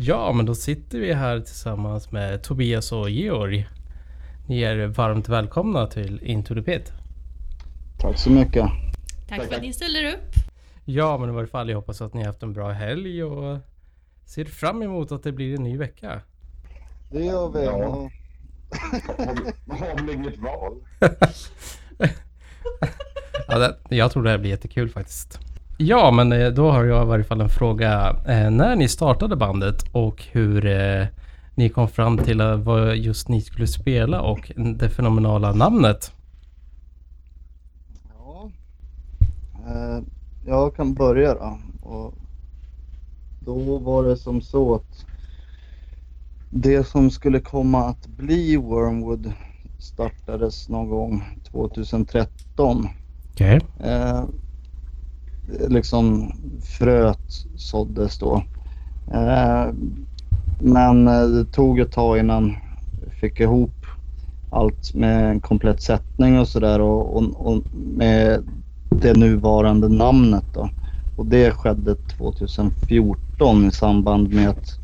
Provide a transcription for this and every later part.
Ja, men då sitter vi här tillsammans med Tobias och Georg. Ni är varmt välkomna till Into the Pit. Tack så mycket. Tack för att ni ställer upp. Ja, men i varje fall jag hoppas att ni har haft en bra helg och ser fram emot att det blir en ny vecka. Det gör vi. Ja. Har väl inget val? Ja, det, jag tror det här blir jättekul faktiskt. Ja, men eh, då har jag i varje fall en fråga. Eh, när ni startade bandet och hur eh, ni kom fram till vad just ni skulle spela och det fenomenala namnet. Ja. Jag kan börja då. Och då var det som så att det som skulle komma att bli Wormwood startades någon gång 2013. Okej. Liksom fröet såddes då. Eh, men eh, det tog ett tag innan vi fick ihop allt med en komplett sättning och sådär och, och, och med det nuvarande namnet då. Och det skedde 2014 i samband med att,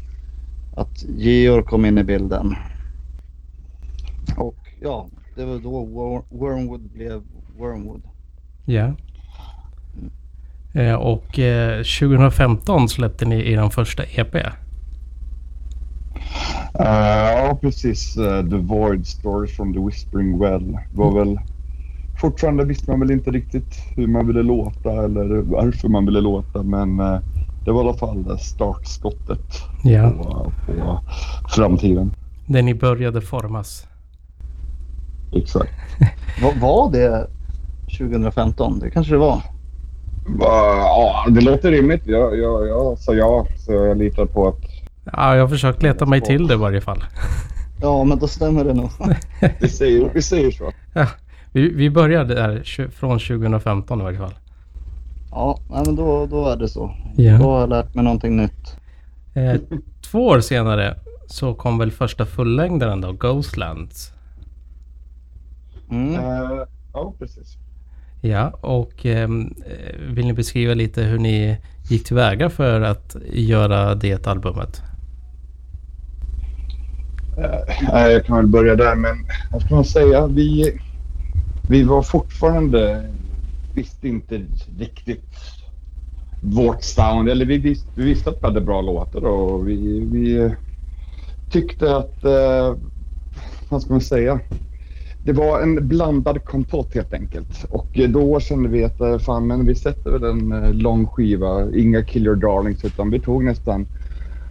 att Georg kom in i bilden. Och ja, det var då Wormwood blev Wormwood. Ja. Yeah och eh, 2015 släppte ni er första EP. Eh, ja, precis. Eh, the Void Stories from the Whispering Well var väl... Fortfarande visste man väl inte riktigt hur man ville låta eller varför man ville låta men eh, det var i alla fall det startskottet Ja. på, på framtiden. Där ni började formas. Exakt. Vad var det 2015? Det kanske det var. Ja, det låter rimligt. Jag, jag, jag sa ja, så jag litar på att Ja, jag har försökt leta mig till det i varje fall. Ja, men då stämmer det nog. vi säger, vi säger så. Ja, vi, vi började där från 2015 i varje fall. Ja, men då, då är det så. Ja. Då har jag lärt mig någonting nytt. Eh, två år senare så kom väl första fullängdaren då, Ghostlands. Mm. Eh, ja, precis. Ja, och eh, vill ni beskriva lite hur ni gick tillväga för att göra det albumet? Eh, jag kan väl börja där, men vad ska man säga? Vi, vi var fortfarande, visste inte riktigt vårt sound. Eller vi, visste, vi visste att vi hade bra låtar och vi, vi tyckte att, eh, vad ska man säga? Det var en blandad kompott helt enkelt. Och eh, då kände vi att eh, fan, men vi sätter väl en eh, lång skiva, inga Kill Your Darlings, utan vi tog nästan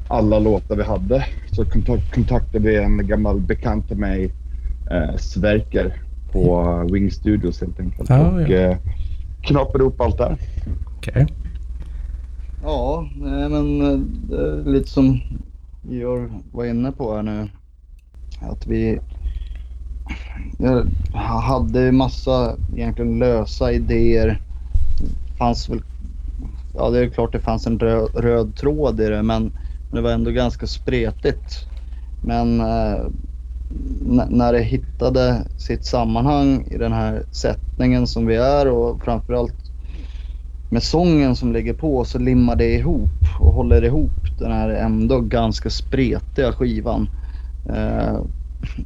alla låtar vi hade. Så kontakt, kontaktade vi en gammal bekant till mig, eh, Sverker, på Wing Studios helt enkelt. Ja, och ja. eh, knapade ihop allt där. Okej. Ja, nej, men det är lite som Georg var inne på här nu. Att vi jag hade massa egentligen lösa idéer. Fanns väl, ja det är klart det fanns en röd, röd tråd i det men det var ändå ganska spretigt. Men eh, när det hittade sitt sammanhang i den här sättningen som vi är och framförallt med sången som ligger på så limmar det ihop och håller ihop den här ändå ganska spretiga skivan. Eh,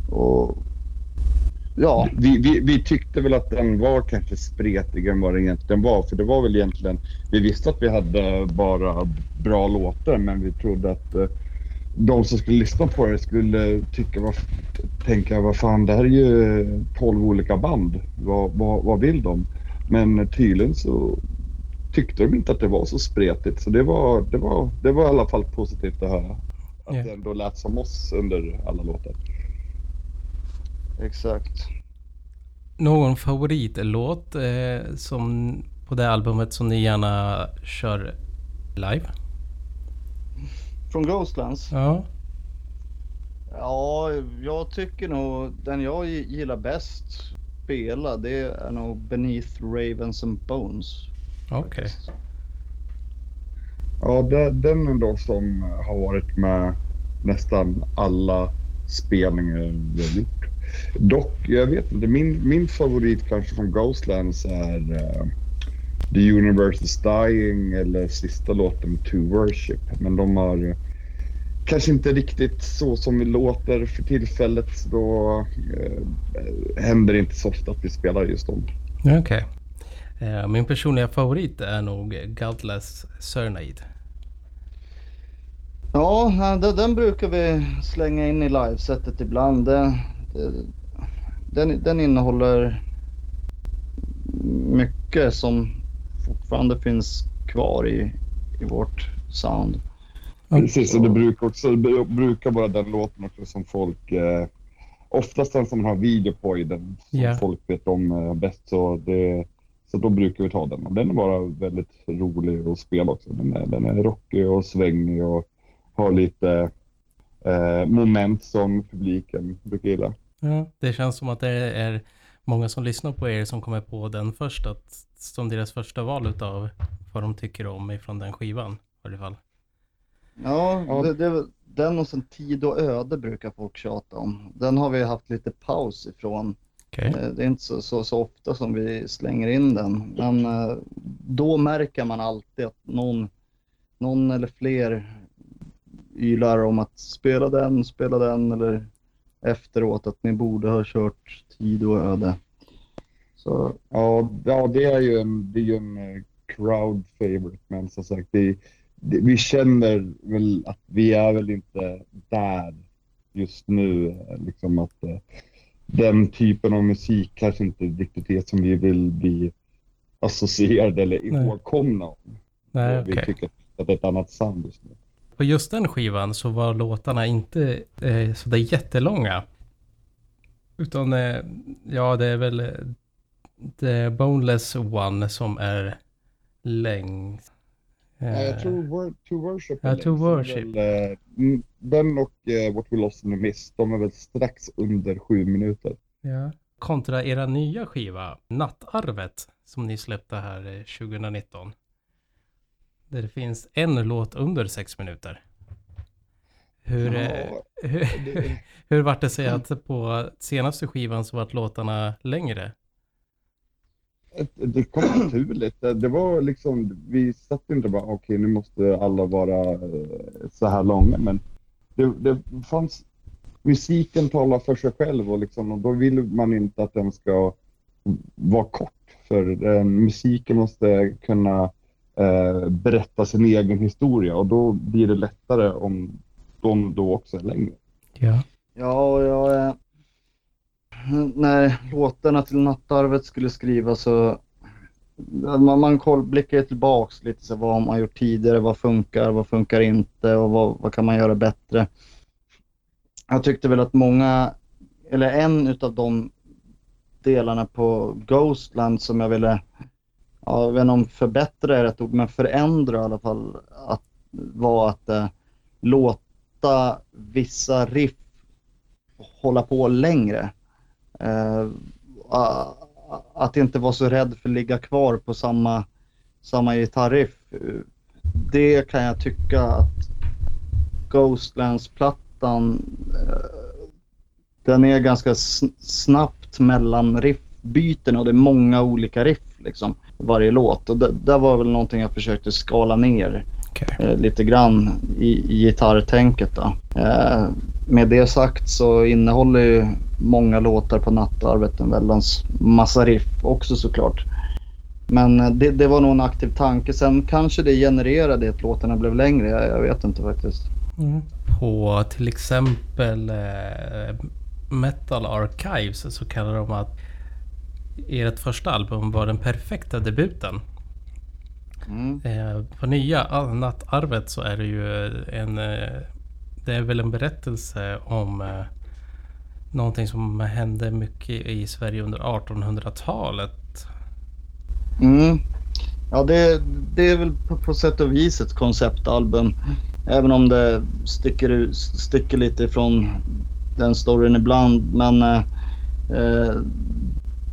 och ja, Vi, vi, vi tyckte väl att den var kanske spretigare än vad den egentligen var. För det var väl egentligen, vi visste att vi hade bara bra låtar men vi trodde att eh, de som skulle lyssna på det skulle tycka, vad, tänka vad fan det här är ju 12 olika band. Vad, vad, vad vill de? Men tydligen så tyckte de inte att det var så spretigt. Så det var, det var, det var i alla fall positivt att höra. Att Ja. det ändå lät som oss under alla låtar. Exakt. Någon favoritlåt eh, som på det albumet som ni gärna kör live? Från Ghostlands? Ja. Ja, jag tycker nog den jag gillar bäst spela det är nog Beneath Ravens and Bones. Okej. faktiskt. Ja, det, den är då som har varit med nästan alla spelningar vi har gjort. Dock, jag vet inte, min, min favorit kanske från Ghostlands är eh, The Universe is Dying eller sista låten To Worship. Men de har kanske inte riktigt så som vi låter för tillfället. Då eh, händer det inte så ofta att vi spelar just dem. Okej. Okay. Min personliga favorit är nog Godless Cernade. Ja, den brukar vi slänga in i livesetet ibland. Den, den innehåller mycket som fortfarande finns kvar i, i vårt sound. Precis, och det brukar också det brukar vara den låten också som folk... Eh, oftast den som har video på i den, som yeah. folk vet om eh, bäst. Så, det, så då brukar vi ta den. Och den är bara väldigt rolig att spela också. Den är, den är rockig och svängig och har lite eh, moment som publiken brukar gilla. Ja, det känns som att det är många som lyssnar på er som kommer på den först, att, som deras första val utav vad de tycker om ifrån den skivan i alla fall. Ja, ja. Det, det, den och sen Tid och öde brukar folk tjata om. Den har vi haft lite paus ifrån. Okay. Eh, det är inte så, så, så, ofta som vi slänger in den. Men eh, då märker man alltid att någon, någon eller fler ylar om att spela den, spela den eller efteråt att ni borde ha kört Tid och öde. Så. Ja, ja det är ju en, det är ju en eh, crowd favorite men som sagt det, det, vi känner väl att vi är väl inte där just nu. Liksom att eh, den typen av musik kanske inte riktigt är som vi vill bli associerade eller ihågkomna om. Nej, vi tycker att det är ett annat sound just nu. På just den skivan så var låtarna inte eh, sådär jättelånga. Utan eh, ja, det är väl eh, The Boneless One som är längst. Ja, jag tror To Worship ja, to worship. Väl, eh, den och uh, What We Lost in the Mist, de är väl strax under sju minuter. Ja. Kontra era nya skiva, Nattarvet, som ni släppte här 2019. Där det finns en låt under sex minuter. Hur, ja, eh, hur, det... hur vart det sig att på senaste skivan så vart låtarna längre? Det kom naturligt. Det var liksom, vi satt inte bara okej okay, nu måste alla vara eh, så här långa men det, det fanns, musiken talar för sig själv och, liksom, och då vill man inte att den ska vara kort för eh, musiken måste kunna eh, berätta sin egen historia och då blir det lättare om de då också är längre. Ja. Ja, och jag... Eh, när låtarna till Nattarvet skulle skrivas så... Man, man koll, blickar tillbaks lite så vad har man gjort tidigare, vad funkar, vad funkar inte och vad, vad kan man göra bättre. Jag tyckte väl att många, eller en utav de delarna på Ghostland som jag ville ja, jag vet inte om förbättra är rätt ord, men förändra i alla fall, att, var att eh, låta vissa riff hålla på längre. Eh, att inte vara så rädd för att ligga kvar på samma, samma gitarriff. Det kan jag tycka att Ghostlands-plattan, eh, den är ganska snabbt mellan riffbyten och det är många olika riff liksom varje låt. Och det, det var väl någonting jag försökte skala ner okay. eh, lite grann i, i gitarrtänket. Då. Eh, med det sagt så innehåller ju många låtar på Nattarvet en väldans massa riff också såklart. Men eh, det, det, var nog en aktiv tanke. Sen kanske det genererade att låtarna blev längre. Jag, jag vet inte faktiskt. Mm. På till exempel eh, Metal Archives så kallar de att ert första album var den perfekta debuten. Mm. Eh, på nya Nattarvet så är det ju en... Eh, det är väl en berättelse om eh, någonting som hände mycket i Sverige under 1800-talet. Mm. Ja, det, det är väl på, på, sätt och vis ett konceptalbum. Även om det sticker, sticker lite ifrån den storyn ibland. Men eh,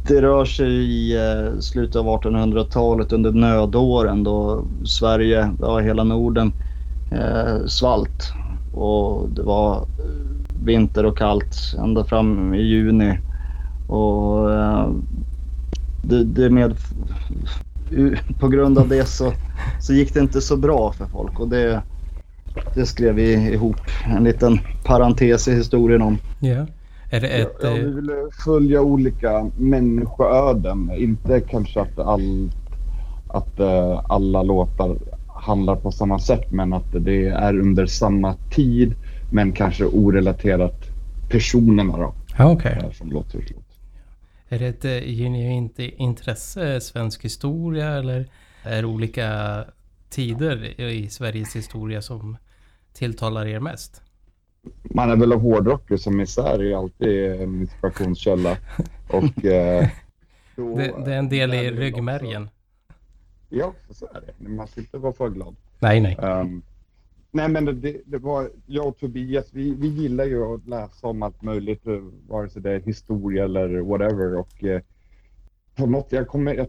det rör sig i eh, slutet av 1800-talet under nödåren då Sverige, ja hela Norden, eh, svalt. Och det var eh, vinter och kallt ända fram i juni. Och eh, det, det med, på grund av det så, så gick det inte så bra för folk. Och det, det skrev vi ihop en liten parentes i historien om. Yeah. Är det ett... Ja, vi eh, ville följa olika människoöden. Inte kanske att, all, att eh, alla låtar handlar på samma sätt men att det är under samma tid men kanske orelaterat personerna då. Ja, eh, Som låter ut. Är det ett eh, genuint intresse, svensk historia eller är det olika tider i Sveriges historia som tilltalar er mest? Man är väl hårdrockare som isär är alltid en inspirationskälla. Och, eh, då- Det, det är en del i ryggmärgen. Ja, så är det. Man ska inte vara för glad. Nej, nej. Ehm, nej men det, det var, jag och Tobias, vi, vi gillar ju att läsa om allt möjligt, eh, vare sig det är historia eller whatever. Och eh, på något, jag kommer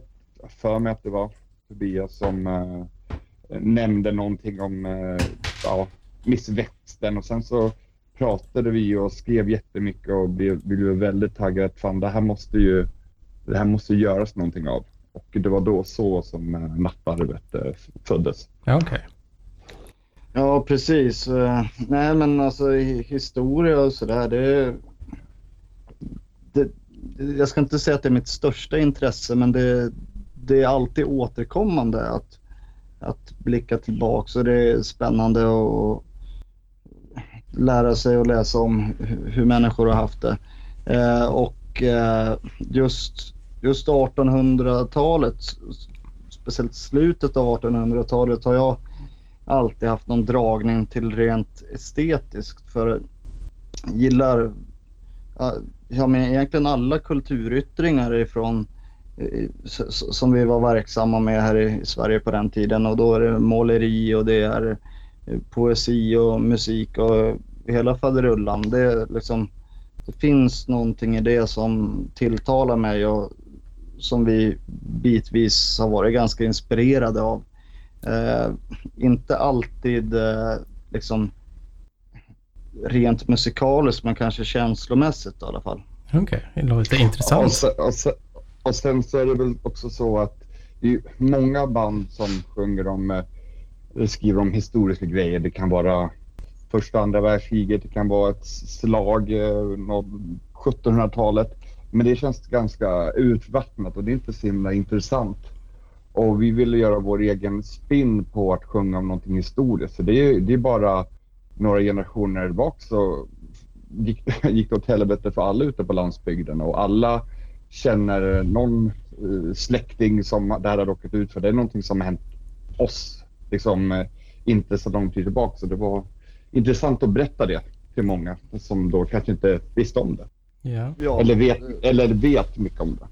för mig att det var Tobias som eh, nämnde någonting om eh, ja, Miss Växten och sen så pratade vi och skrev jättemycket och blev, väldigt taggade att fan det här måste ju, det här måste göras någonting av. Och det var då så som eh, nattarvet eh, föddes. Ja, okej. Ja, precis. Eh, Nej, men alltså historia och sådär, det, det... Jag ska inte säga att det är mitt största intresse, men det, det är alltid återkommande att, att blicka tillbaka och det är spännande att lära sig och läsa om hur människor har haft det. Eh, och eh, just, just 1800-talet, speciellt slutet av 1800-talet har jag alltid haft någon dragning till rent estetiskt för jag gillar ja, men egentligen alla kulturyttringar ifrån eh, som vi var verksamma med här i Sverige på den tiden och då är det måleri och det är eh, poesi och musik och hela faderullan. Det, liksom, det finns någonting i det som tilltalar mig och som vi bitvis har varit ganska inspirerade av. Eh, inte alltid eh, liksom rent musikaliskt men kanske känslomässigt i alla fall. Okej, det låter Och intressant. sen, och, sen, och sen så är det väl också så att det är många band som sjunger om, eh, skriver om historiska grejer. Det kan vara första och andra världskriget, det kan vara ett slag, eh, 1700-talet. Men det känns ganska utvattnat och det är inte så himla intressant. Och vi ville göra vår egen spin på att sjunga om någonting historiskt. Så det är, det är bara några generationer bak så gick, gick det åt helvete för alla ute på landsbygden och alla känner någon eh, släkting som det här har råkat ut för. Det är någonting som har hänt oss, liksom eh, inte så lång tid tillbaka. Så det var intressant att berätta det till många som då kanske inte visste om det. Ja. Eller, vet, eller vet mycket om det.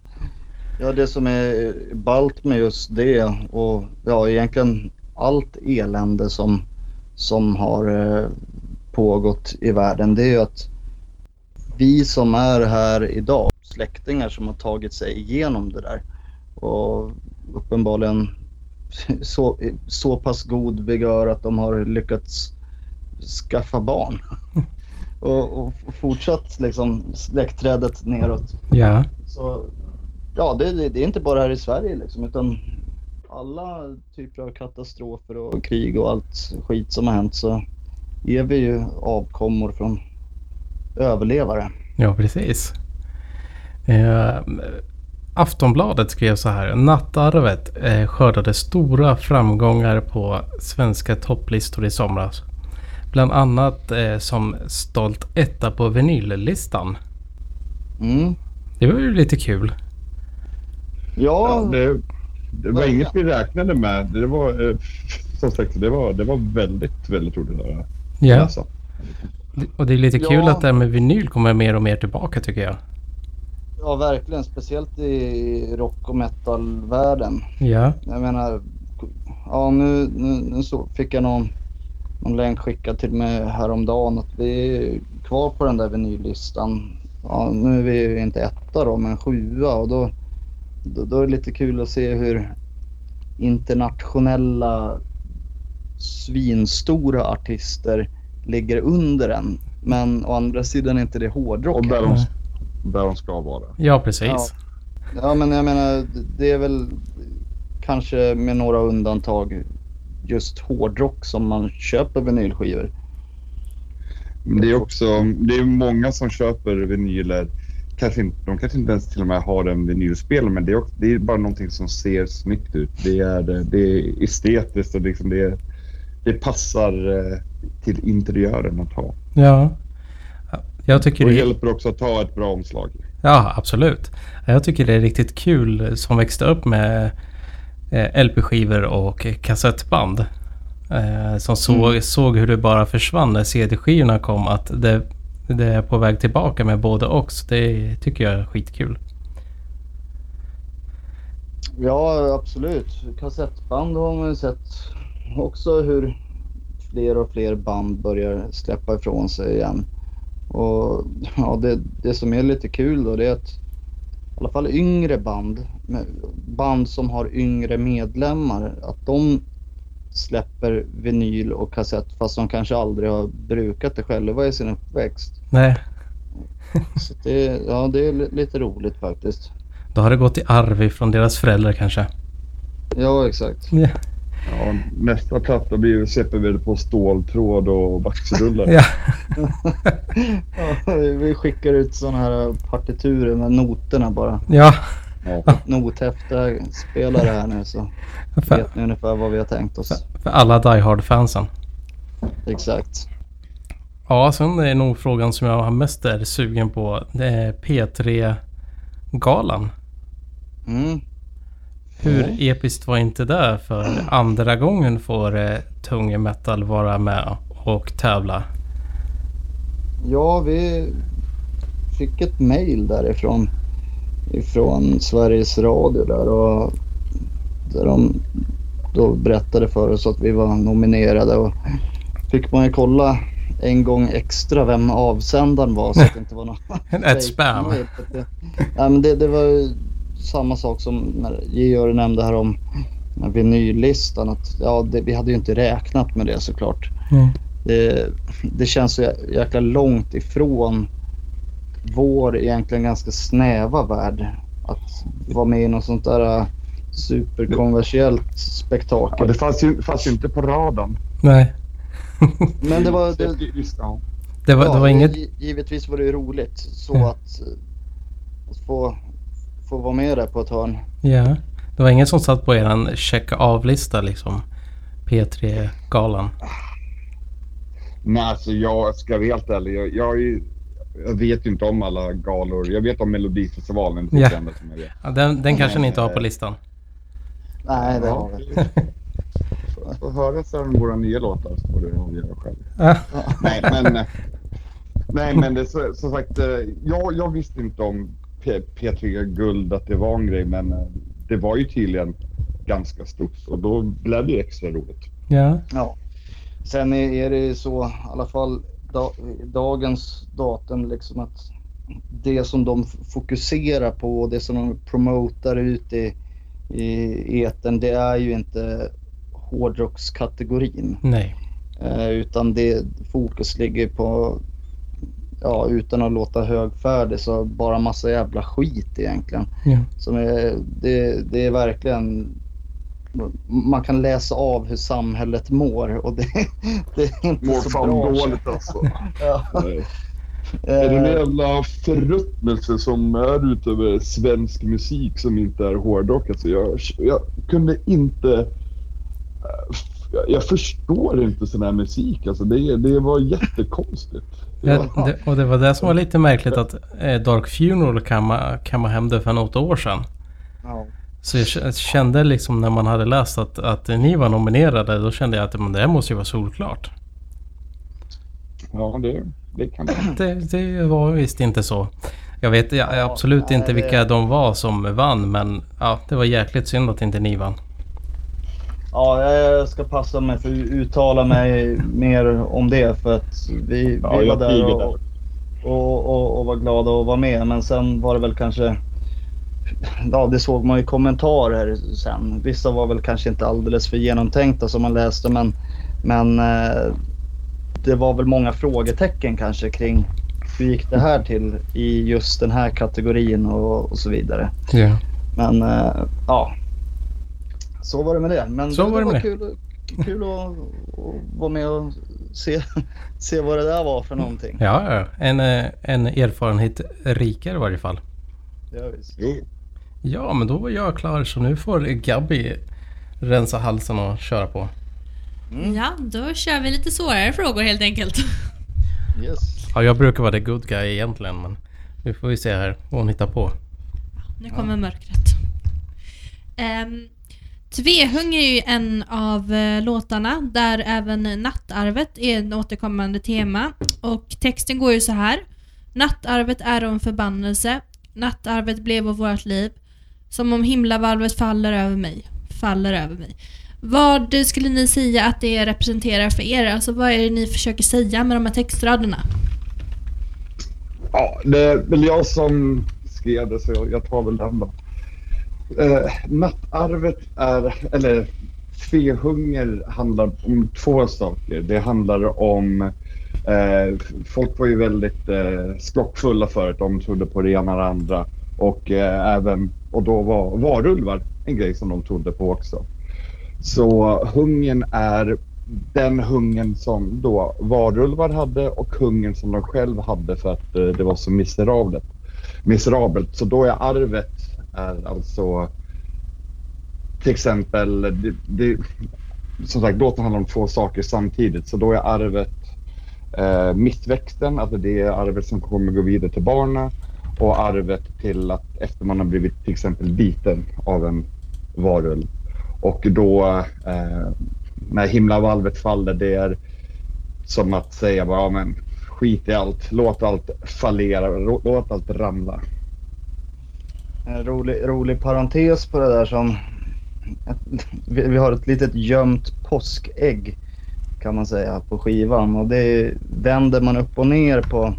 ja, det som är ballt med just det och ja, egentligen allt elände som, som har eh, pågått i världen det är ju att vi som är här idag, släktingar som har tagit sig igenom det där och uppenbarligen så, så pass god vigör att de har lyckats skaffa barn. och, och fortsatt liksom släktträdet neråt. Ja. Så ja, det, det, det är inte bara här i Sverige liksom, utan alla typer av katastrofer och krig och allt skit som har hänt så är vi ju avkommor från överlevare. Ja, precis. Eh, Aftonbladet skrev så här. Nattarvet eh, skördade stora framgångar på svenska topplistor i somras. Bland annat eh, som stolt etta på vinyllistan. Mm. Det var ju lite kul. Ja, det, det var inget vi räknade med. Det var, eh, som sagt, det var, det var väldigt, väldigt roligt att höra. Ja. läsa. Och det är lite kul Ja. att det här med vinyl kommer mer och mer tillbaka tycker jag. Ja, verkligen. Speciellt i rock och metal-världen. Ja. Jag menar, ja nu, nu, nu så fick jag någon, någon länk skickad till mig häromdagen att vi är kvar på den där vinyllistan. Ja, nu är vi inte etta då, men sjua och då, då, då är det lite kul att se hur internationella svinstora artister ligger under den. Men å andra sidan är inte det hårdrock. Och där de. Där de ska vara. Ja, precis. Ja. Ja men jag menar det är väl kanske med några undantag just hårdrock som man köper vinylskivor. Men det är också, det är många som köper vinyler. Kanske inte, de kanske inte ens till och med har en vinylspelare men det är, också, det är bara någonting som ser snyggt ut. Det är, det är estetiskt och liksom det, det passar eh, till interiören att ha. Ja. Jag tycker Och det hjälper också att ha ett bra omslag. Ja, absolut. Jag tycker det är riktigt kul som växte upp med eh, LP-skivor och kassettband. Eh, som såg, Mm. såg hur det bara försvann när CD-skivorna kom. Att det, det är på väg tillbaka med både och. Så det tycker jag är skitkul. Ja, absolut. Kassettband har man ju sett också hur fler och fler band börjar släppa ifrån sig igen. Och ja, det, det som är lite kul då det är att i alla fall yngre band, band som har yngre medlemmar, att de släpper vinyl och kassett fast de kanske aldrig har brukat det själva i sin uppväxt. Nej, Så det, ja, det är li- lite roligt faktiskt. då har det gått i arv från deras föräldrar kanske. Ja, exakt. Ja. Ja, nästa platta blir ju CP på ståltråd och vaxrullar. Ja. Ja, vi skickar ut sådana här partiturer med noterna bara. Ja, Ja. Nothäftiga spelare här nu så för, vet ni ungefär vad vi har tänkt oss. för alla Die Hard-fansen. Exakt. Ja, sen är nog frågan som jag mest är sugen på. Det är P3-galan. Mm. Hur Ja. episkt var inte det för andra gången får eh, tung metal vara med och tävla? Ja, vi fick ett mail därifrån. Ifrån Sveriges Radio där och där de då berättade för oss att vi var nominerade och fick man ju kolla en gång extra vem avsändaren var så att det inte var någon Ett spam. Nej, men det, det var samma sak som när Georg nämnde här om vinyllistan. Att, ja, det, vi hade ju inte räknat med det såklart. Mm. Det, det känns så jä- jäkla långt ifrån vår egentligen ganska snäva värld. Att vara med i något sånt där äh, superkonversiellt Ja, spektakel. det fanns ju, fanns ju inte på radarn. Nej, Men det var... Det, Det, ja. var, det var inget... gi- Givetvis var det ju roligt så Ja. att, eh, att få, få vara med där på ett hörn. Ja, det var ingen som satt på eran checka av-lista liksom. P3-galan. Nej, alltså jag ska vara helt ärlig. Jag, jag, jag vet ju inte om alla galor. Jag vet om Melodifestivalen. Ja. som jag vet. Ja, den den kanske ni inte har på listan. Nej, det har vi inte. Får höra sen våra nya låtar så får du avgöra själv. Ja. Nej, men... Nej, men det så, som sagt. eh, Jag, jag visste inte om P, P3 Guld att det var en grej, men eh, det var ju tydligen ganska stort och då blev det extra roligt. Ja. Ja. Sen är, det ju så, i alla fall da, dagens datum, liksom att det som de fokuserar på och det som de promotar ut i, i etern, det är ju inte hårdrockskategorin. Nej. Eh, utan det fokus ligger på, ja utan att låta högfärdig, så bara massa jävla skit egentligen. Ja. Som är, det, det är verkligen... Man kan läsa av hur samhället mår och det, det är inte Mår så fan bra. dåligt alltså. Ja. Är det en jävla förruttnelse som är utöver svensk musik som inte är hårdrock? Alltså jag, jag kunde inte... Jag, jag förstår inte sån här musik. Alltså det, det var jättekonstigt. Ja, det, och det var det som var lite märkligt att eh, Dark Funeral kamma, kamma hem det för något år sedan. ja. Så jag kände liksom när man hade läst att, att ni var nominerade, då kände jag att men det här måste ju vara solklart. Ja, det, det kan det. Det, det var visst inte så. Jag vet jag, Ja, absolut nej, inte det- vilka de var som vann, men ja, det var jäkligt synd att inte ni vann. Ja, jag ska passa mig för att uttala mig mer om det för att vi, Ja, vi var där och, och, och, och var glada att vara med. Men sen var det väl kanske... Ja, det såg man i kommentarer sen. Vissa var väl kanske inte alldeles för genomtänkta som man läste men, men eh, det var väl många frågetecken kanske kring hur gick det här till i just den här kategorin och, och så vidare. Ja. Men eh, ja, så var det med det. Men Så det, var det var kul, kul att, att vara med och se, se vad det där var för någonting. Ja, ja. En, eh, en erfarenhet rikare i varje fall. Ja, visst. Jo. Ja, men då var jag klar så nu får Gabby rensa halsen och köra på. Ja, då kör vi lite svårare frågor helt enkelt. Yes. Ja, jag brukar vara the good guy egentligen, men nu får vi se här vad hon hittar på. Nu kommer mörkret. Um, Tvehung är ju en av eh, låtarna där även nattarvet är ett återkommande tema. Och texten går ju så här. Nattarvet är en förbannelse. Nattarvet blev av vårt liv. Som om himlavalvet faller över mig. Faller över mig. Vad skulle ni säga att det representerar för er? Alltså vad är det ni försöker säga med de här textraderna? Ja, det är väl jag som skrev det så jag, jag tar väl den då. Eh, nattarvet är, eller Fehunger handlar om två saker. Det handlar om, eh, folk var ju väldigt eh, skrockfulla förut. De trodde på det ena och det andra. Och eh, även, och då var varulvar en grej som de trodde på också. Så hungern är den hungern som då varulvar hade och hungern som de själv hade för att eh, det var så miserabelt. miserabelt. Så då är arvet är alltså till exempel, det, det, som sagt låten handlar om två saker samtidigt. Så då är arvet eh, mittväxten, alltså det är arvet som kommer gå vidare till barnen och arvet till att efter man har blivit till exempel biten av en varulv. Och då eh, när himlavalvet faller, det är som att säga bara, ja, men skit i allt, låt allt fallera, låt allt ramla. En rolig, rolig parentes på det där som... Vi, har ett litet gömt påskägg kan man säga på skivan och det vänder man upp och ner på.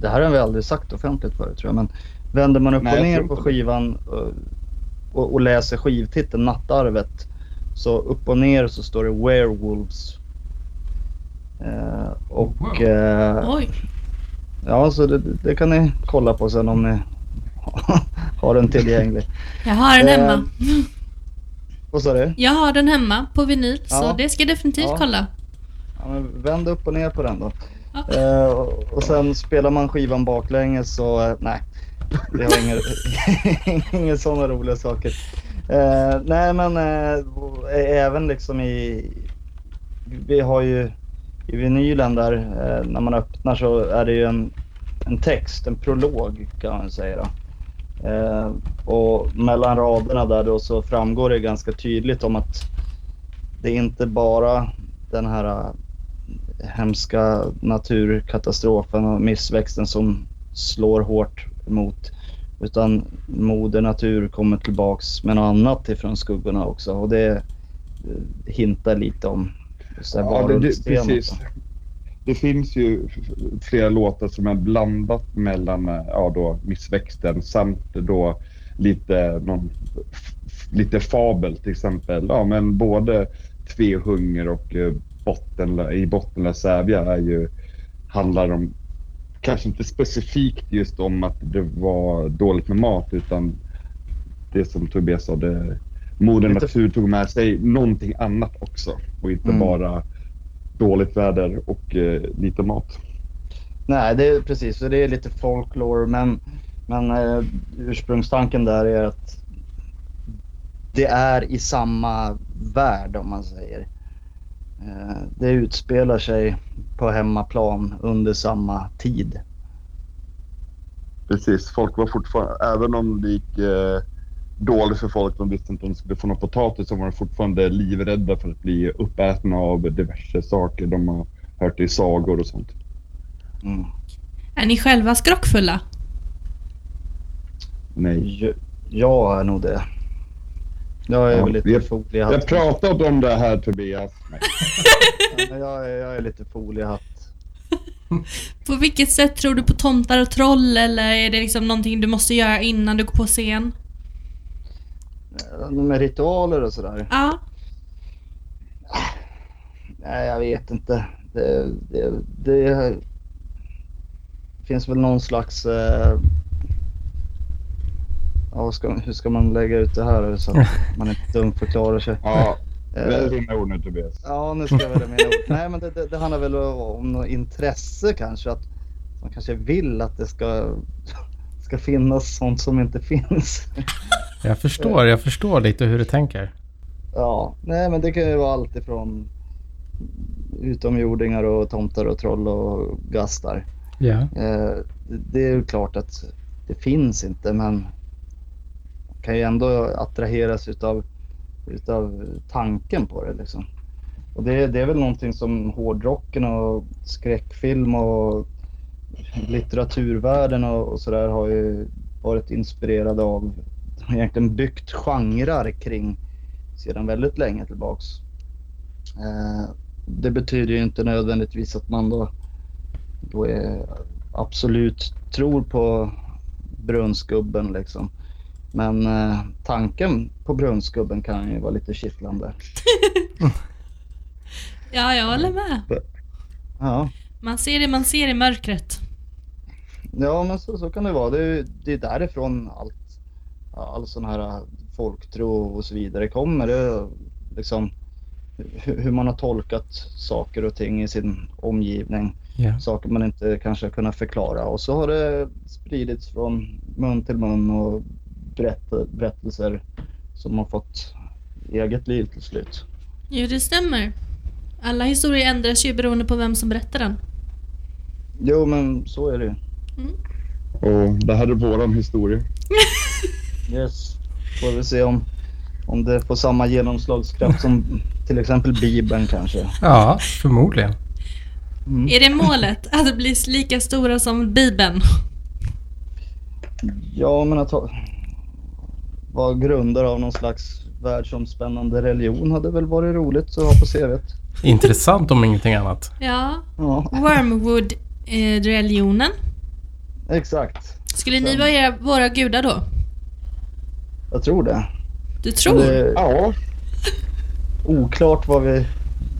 Det här har vi aldrig sagt offentligt förut tror jag men vänder man upp Nej, och ner på skivan och, och, och läser skivtiteln Nattarvet så upp och ner så står det Werewolves. Eh, och Wow. eh, Oj, ja så det, det kan ni kolla på sen om ni har den tillgänglig. jag har den Eh, hemma. Vad sa du? Jag har den hemma på vinyl, så Ja. det ska jag definitivt Ja. kolla. Ja, vänd upp och ner på den då. Eh, och, och sen spelar man skivan baklänges så eh, nej. Det har inga, inga sådana roliga saker. Eh, nej men eh, även liksom i... Vi har ju i vinylen där eh, när man öppnar så är det ju en, en text, en prolog kan man säga. Då. Eh, och mellan raderna där då så framgår det ganska tydligt om att det är inte bara den här eh, hemska naturkatastrofen och missväxten som slår hårt mot utan moder natur kommer tillbaks med något annat ifrån skuggorna också och det eh, hintar lite om Ja, det, varulvstemat precis. då. Det finns ju flera låtar som är blandat mellan eh, ja, då, missväxten samt då lite, någon, lite fabel till exempel. Ja, men både Tvehunger och eh, botten, i Bottenlös sävja är ju, handlar om, kanske inte specifikt just om att det var dåligt med mat utan det som Tobias sa, det, Moder Natur tog med sig någonting annat också och inte Mm. bara dåligt väder och eh, lite mat. Nej, det är precis. Så det är lite folklore men, men eh, ursprungstanken där är att det är i samma värld om man säger. Eh, det utspelar sig på hemmaplan under samma tid. Precis, folk var fortfarande, även om det gick eh, dåligt för folk, de visste inte om de skulle få någon potatis, så var de fortfarande livrädda för att bli uppätna av diverse saker de har hört i sagor och sånt. Mm. Är ni själva skrockfulla? Nej. Jag, jag är nog det. Jag är Ja, väl lite har- foliehatt. Jag pratat om det här Tobias. Jag, är, jag är lite foliehatt. På vilket sätt tror du på tomtar och troll eller är det liksom någonting du måste göra innan du går på scen? Eh, Med ritualer och sådär. Ja. Nej, jag vet inte. Det, det, det finns väl någon slags... Eh, ja, ska, hur ska man lägga ut det här så att man inte dumförklarar sig? Ja, Välj dina ord nu Tobias. Ja, nu ska jag välja mina ord. Nej, men det, det, det handlar väl om något intresse kanske. Att man kanske vill att det ska, ska finnas sånt som inte finns. Jag förstår, jag förstår lite hur du tänker. Ja, nej men det kan ju vara allt ifrån utomjordingar och tomtar och troll och gastar. Ja. Eh, det- det är ju klart att det finns inte men man kan ju ändå attraheras utav, utav tanken på det liksom. Och det, det är väl någonting som hårdrocken och skräckfilm och litteraturvärlden och, och sådär har ju varit inspirerade av. Egentligen byggt genrer kring sedan väldigt länge tillbaks. Eh, det betyder ju inte nödvändigtvis att man då, då är absolut tror på brunnsgubben liksom. Men eh, tanken på brunnsgubben kan ju vara lite kittlande. Ja, jag håller med. Ja, Man ser det man ser i mörkret. ja men så, så kan det vara. Det är, det är därifrån allt, all sån här folktro och så vidare kommer. Det liksom hur, man har tolkat saker och ting i sin omgivning. Ja. saker man inte kanske har kunnat förklara. Och så har det spridits från mun till mun och berätt, berättelser som har fått eget liv till slut. Jo, det stämmer. Alla historier ändras ju beroende på vem som berättar den. Jo, men så är det ju. Och det här är våran historia. Yes. Får vi se om, om det får samma genomslagskraft som till exempel Bibeln kanske. ja, förmodligen. Mm. Är det målet? Att bli lika stora som Bibeln? Ja, men att ha, vara grundare av någon slags världsomspännande religion hade väl varit roligt att ha på CVt. Intressant om ingenting annat. Ja. Ja, Wormwood-religionen. exakt. Skulle ni vara era, våra gudar då? Jag tror det. Du tror? Det, Ja, oklart vad vi,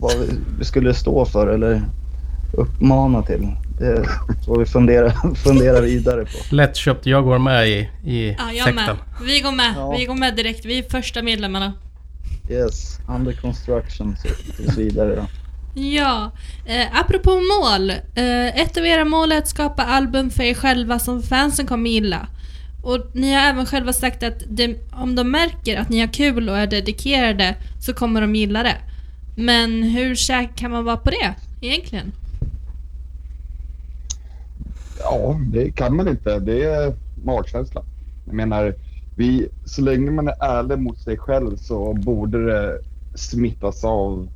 vad vi, skulle stå för eller uppmana till. Det får vi fundera, fundera vidare på. Lättköpt, jag går med i, i Ja, jag sekten. med. Vi går med. Ja. Vi går med direkt. Vi är första medlemmarna. Yes, under construction så- tills vidare då. Ja, eh, apropå mål. Eh, ett av era mål är att skapa album för er själva som fansen kommer gilla. Och ni har även själva sagt att det, om de märker att ni har kul och är dedikerade så kommer de gilla det. Men hur säker kan man vara på det egentligen? ja, det kan man inte. Det är magkänsla. Jag menar, vi, så länge man är ärlig mot sig själv så borde det smittas av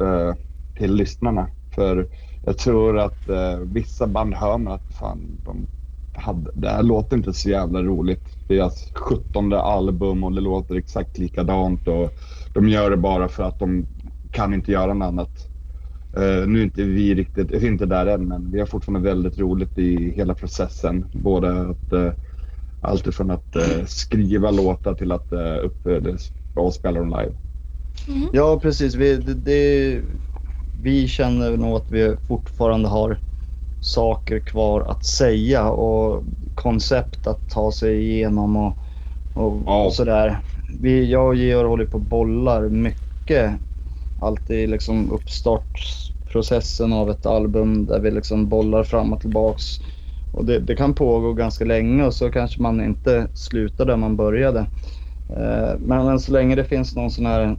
eh, till lyssnarna. För jag tror att eh, vissa band hör man att fan, de hade, det här låter inte så jävla roligt. Deras 17 album och det låter exakt likadant och de gör det bara för att de kan inte göra något annat. Eh, nu är inte vi riktigt, är inte där än, men vi har fortfarande väldigt roligt i hela processen. Både att uh, allt ifrån att eh, skriva låtar till att uh, upp, uh, och spela dem live. Ja, precis. Vi, det, det, vi känner nog att vi fortfarande har saker kvar att säga och koncept att ta sig igenom och, och, Ja. och sådär. Vi, jag och Georg håller på och bollar mycket. Alltid liksom uppstartsprocessen av ett album där vi liksom bollar fram och tillbaks. Och det, det kan pågå ganska länge och så kanske man inte slutar där man började. Eh, Men, men så länge det finns någon sån här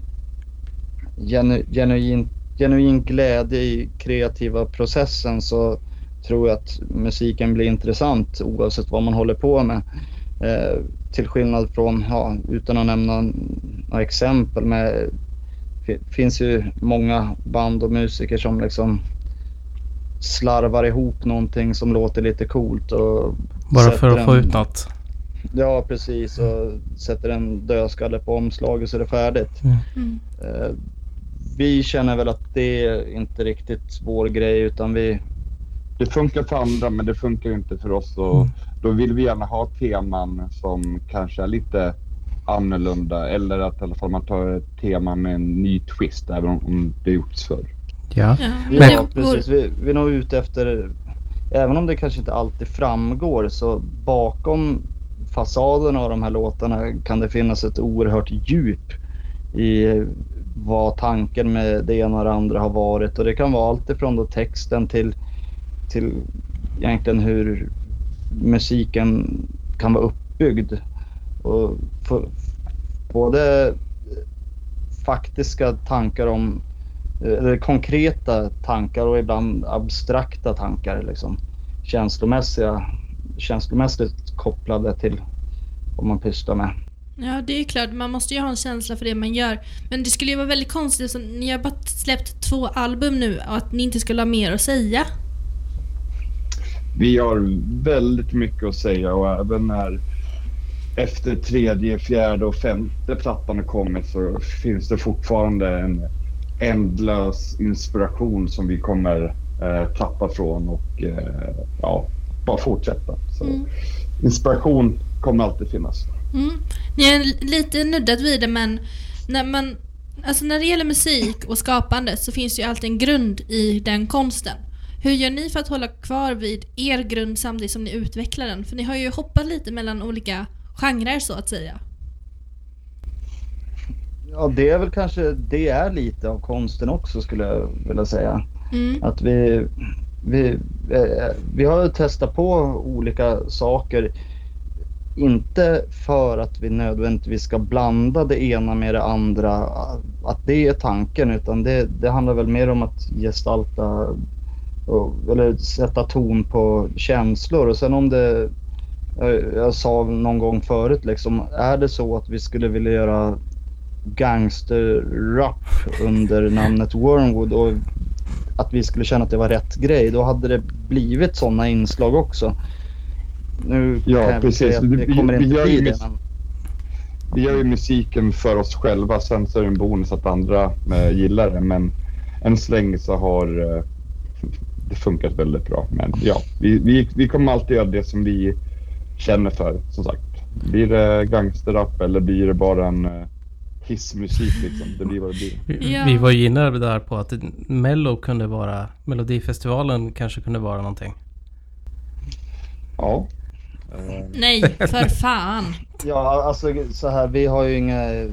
genu, genuin, genuin glädje i kreativa processen så tror jag att musiken blir intressant oavsett vad man håller på med. Eh, till skillnad från, ja, utan att nämna några exempel, med, det finns ju många band och musiker som liksom slarvar ihop någonting som låter lite coolt och Bara för att få en- ut något. Ja precis och sätter en dödskalle på omslaget så är det färdigt. Mm. Eh, vi känner väl att det är inte riktigt vår grej utan vi, Det funkar för andra men det funkar ju inte för oss. Och Mm. Då vill vi gärna ha teman som kanske är lite annorlunda. Eller att i alla fall man tar ett tema med en ny twist även om, det gjorts förr. Ja. Ja, men precis, vi, vi är nog ute efter, även om det kanske inte alltid framgår så bakom fasaden av de här låtarna kan det finnas ett oerhört djup i vad tanken med det ena och det andra har varit. Och det kan vara allt ifrån då texten till, till egentligen hur musiken kan vara uppbyggd. Och för, både faktiska tankar om, eller konkreta tankar och ibland abstrakta tankar. Liksom. Känslomässiga, känslomässigt kopplade till vad man pysslar med. Ja, det är klart. Man måste ju ha en känsla för det man gör. Men det skulle ju vara väldigt konstigt, så ni har bara släppt två album nu och att ni inte skulle ha mer att säga. Vi har väldigt mycket att säga och även när efter tredje, fjärde och femte plattan har kommit så finns det fortfarande en ändlös inspiration som vi kommer eh, tappa från och eh, ja, bara fortsätta. Så Mm. Inspiration kommer alltid finnas. Mm. Ni har lite nuddat vid det men när man Alltså när det gäller musik och skapande så finns ju alltid en grund i den konsten. Hur gör ni för att hålla kvar vid er grund samtidigt som ni utvecklar den? För ni har ju hoppat lite mellan olika genrer så att säga. Ja, det är väl kanske, det är lite av konsten också skulle jag vilja säga. Mm. Att vi, vi, eh, vi har testat på olika saker. Inte för att vi nödvändigtvis ska blanda det ena med det andra, att det är tanken, utan det, det handlar väl mer om att gestalta och, eller sätta ton på känslor. Och sen om det, jag, jag sa någon gång förut liksom, är det så att vi skulle vilja göra gangsterrap under namnet Wormwood och att vi skulle känna att det var rätt grej, då hade det blivit sådana inslag också. Nu Ja, kan jag precis. säga att det Vi- kommer vi inte bli det. Men... Vi gör ju musiken för oss själva, sen så är det en bonus att andra eh, gillar det. Men än så länge så har eh, det funkat väldigt bra. Men ja, vi, vi, vi kommer alltid göra det som vi känner för, som sagt. Blir det gangsterrap eller blir det bara en eh, hissmusik liksom? Det blir vad det blir. Vi, Ja. vi var ju inne där på att Mello kunde vara, Melodifestivalen kanske kunde vara någonting. Ja. Nej, för fan. Ja, alltså så här, vi har ju inga...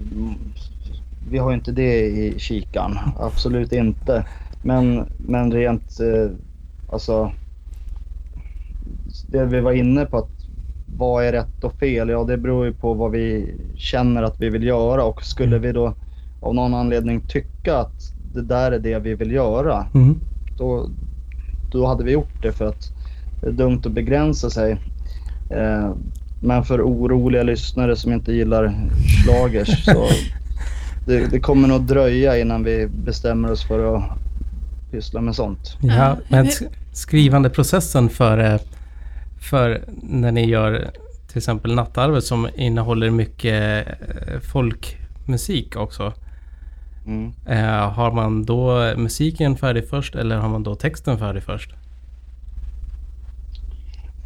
Vi har ju inte det i kikan. Absolut inte. Men, men rent, eh, alltså... Det vi var inne på att vad är rätt och fel? Ja, det beror ju på vad vi känner att vi vill göra och skulle vi då av någon anledning tycka att det där är det vi vill göra, Mm. då, då hade vi gjort det för att det är dumt att begränsa sig. Eh, men för oroliga lyssnare som inte gillar schlagers så det, det kommer nog dröja innan vi bestämmer oss för att pyssla med sånt. Ja, men hur- skrivandeprocessen för, eh, för när ni gör till exempel Nattarvet som innehåller mycket eh, folkmusik också. Mm. Eh, har man då musiken färdig först eller har man då texten färdig först?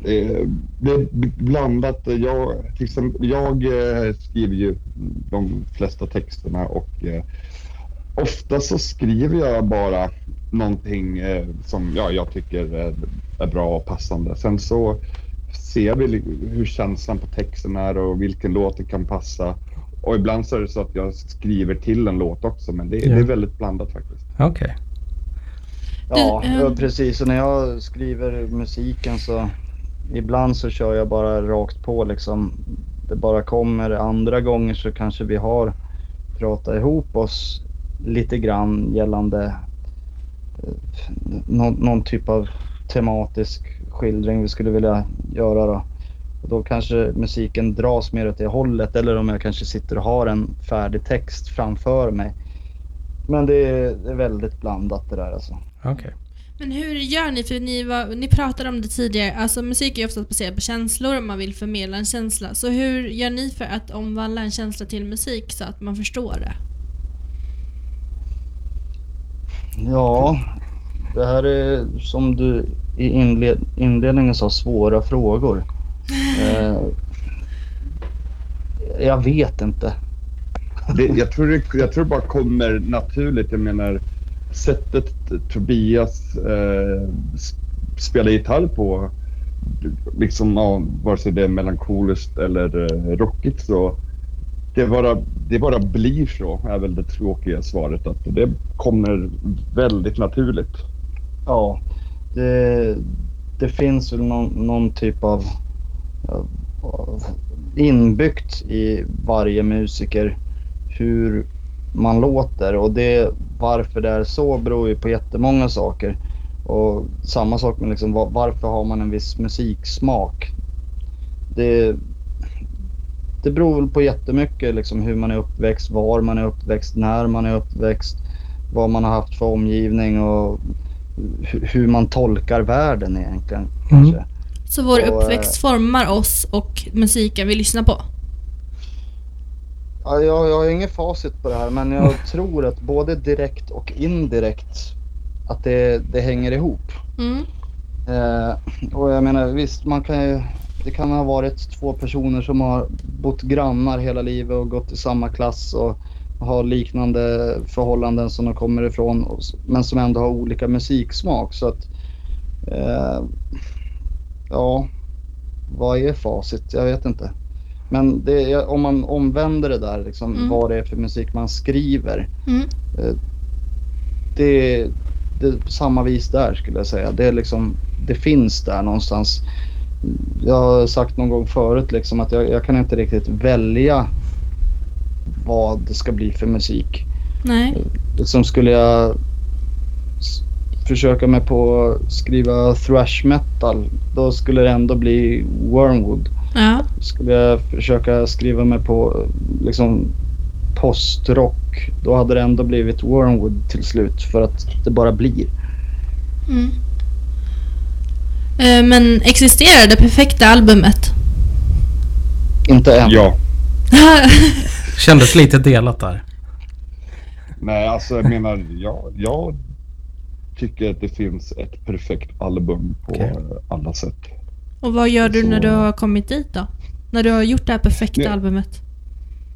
Eh, det är blandat. Jag, till exempel, jag skriver ju de flesta texterna och ofta så skriver jag bara någonting eh, som ja, jag tycker är, är bra och passande. Sen så ser vi hur känslan på texten är och vilken låt det kan passa. Och ibland så är det så att jag skriver till en låt också, men det, Ja. det är väldigt blandat faktiskt. Okej. Ja, Du, ehm, ja, precis. Och när jag skriver musiken så ibland så kör jag bara rakt på liksom. Det bara kommer. Andra gånger så kanske vi har pratat ihop oss lite grann gällande eh, någon, någon typ av tematisk skildring vi skulle vilja göra då. Och då kanske musiken dras mer åt det hållet eller om jag kanske sitter och har en färdig text framför mig. Men det är, det är väldigt blandat det där alltså. Okej. Men hur gör ni? För ni, var, ni pratade om det tidigare, alltså musik är ju oftast baserad på känslor och man vill förmedla en känsla. Så hur gör ni för att omvandla en känsla till musik så att man förstår det? Ja, det här är som du i inled inledningen sa, svåra frågor. Eh, jag vet inte. Det, jag, tror det, jag tror det bara kommer naturligt. Jag menar, sättet Tobias eh, spelar gitarr på, liksom, ja, vare sig det är melankoliskt eller eh, rockigt, så det, bara, det bara blir så, är väl det tråkiga svaret. Att det kommer väldigt naturligt. Ja, det, det finns väl någon, någon typ av, av inbyggt i varje musiker hur man låter och det, varför det är så beror ju på jättemånga saker. Och samma sak med liksom, varför har man en viss musiksmak? Det, det beror väl på jättemycket liksom hur man är uppväxt, var man är uppväxt, när man är uppväxt, vad man har haft för omgivning och hu- hur man tolkar världen egentligen. Kanske. Så vår Och, eh, uppväxt formar oss och musiken vi lyssnar på. Ja, jag, jag har inget facit på det här men jag tror att både direkt och indirekt att det, det hänger ihop. Mm. Eh, och jag menar visst, man kan ju, det kan ha varit två personer som har bott grannar hela livet och gått i samma klass och har liknande förhållanden som de kommer ifrån men som ändå har olika musiksmak. Så att, eh, ja, vad är facit? Jag vet inte. Men det, är- om man omvänder det där, liksom, Mm. vad det är för musik man skriver. Mm. Det, det är samma vis där skulle jag säga. Det, är liksom, det finns där någonstans. Jag har sagt någon gång förut liksom att jag, jag kan inte riktigt välja vad det ska bli för musik. Nej. Liksom skulle jag försöka mig på att skriva thrash metal, då skulle det ändå bli Wormwood. Ja. Skulle jag försöka skriva mig på liksom postrock, då hade det ändå blivit Wormwood till slut för att det bara blir. Mm. Eh, Men existerar det perfekta albumet? Inte än. Ja. Kändes lite delat där. Nej, alltså jag menar, jag, jag tycker att det finns ett perfekt album på Okej. alla sätt. och vad gör du när Så- du har kommit dit då? När du har gjort det här perfekta Nej. albumet?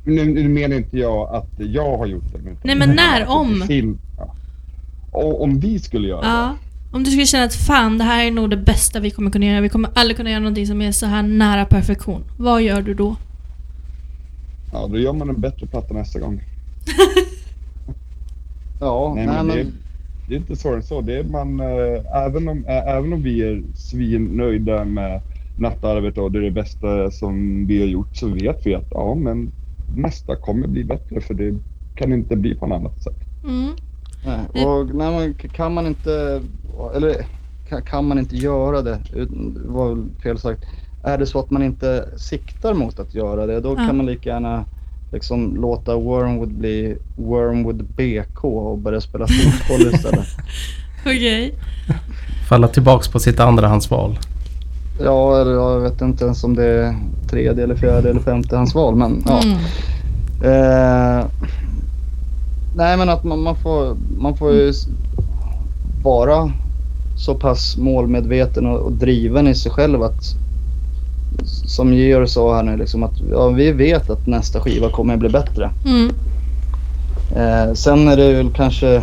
Nu, nu menar inte jag att jag har gjort det. utan Nej, men när? Om? det fin- Ja. Och, om vi skulle göra Ja. Om du skulle känna att fan, det här är nog det bästa vi kommer kunna göra. Vi kommer aldrig kunna göra någonting som är så här nära perfektion. Vad gör du då? det, ja, då gör man en bättre platta nästa gång. Ja, Nej, nej, men men, det, det är inte svårare än så. Det är man, äh, även, om, äh, även om vi är svinnöjda med nattarvet och det är det bästa som vi har gjort så vet vi att ja, men nästa kommer bli bättre för det kan inte bli på något annat sätt. Mm. nej. Och nej, men kan man inte, eller kan, man inte göra det, var fel sagt. Är det så att man inte siktar mot att göra det, då Ja. kan man lika gärna liksom låta Wormwood bli Wormwood BK och börja spela fotboll istället. Okej. Falla tillbaks på sitt andrahandsval. Ja, eller jag vet inte ens om det är tredje eller fjärde eller femte hans val, men ja. Mm. Eh, nej men att man, man, får, man får ju vara så pass målmedveten och, och driven i sig själv att som Georg sa här nu liksom att ja, vi vet att nästa skiva kommer att bli bättre. Mm. Eh, sen är det väl kanske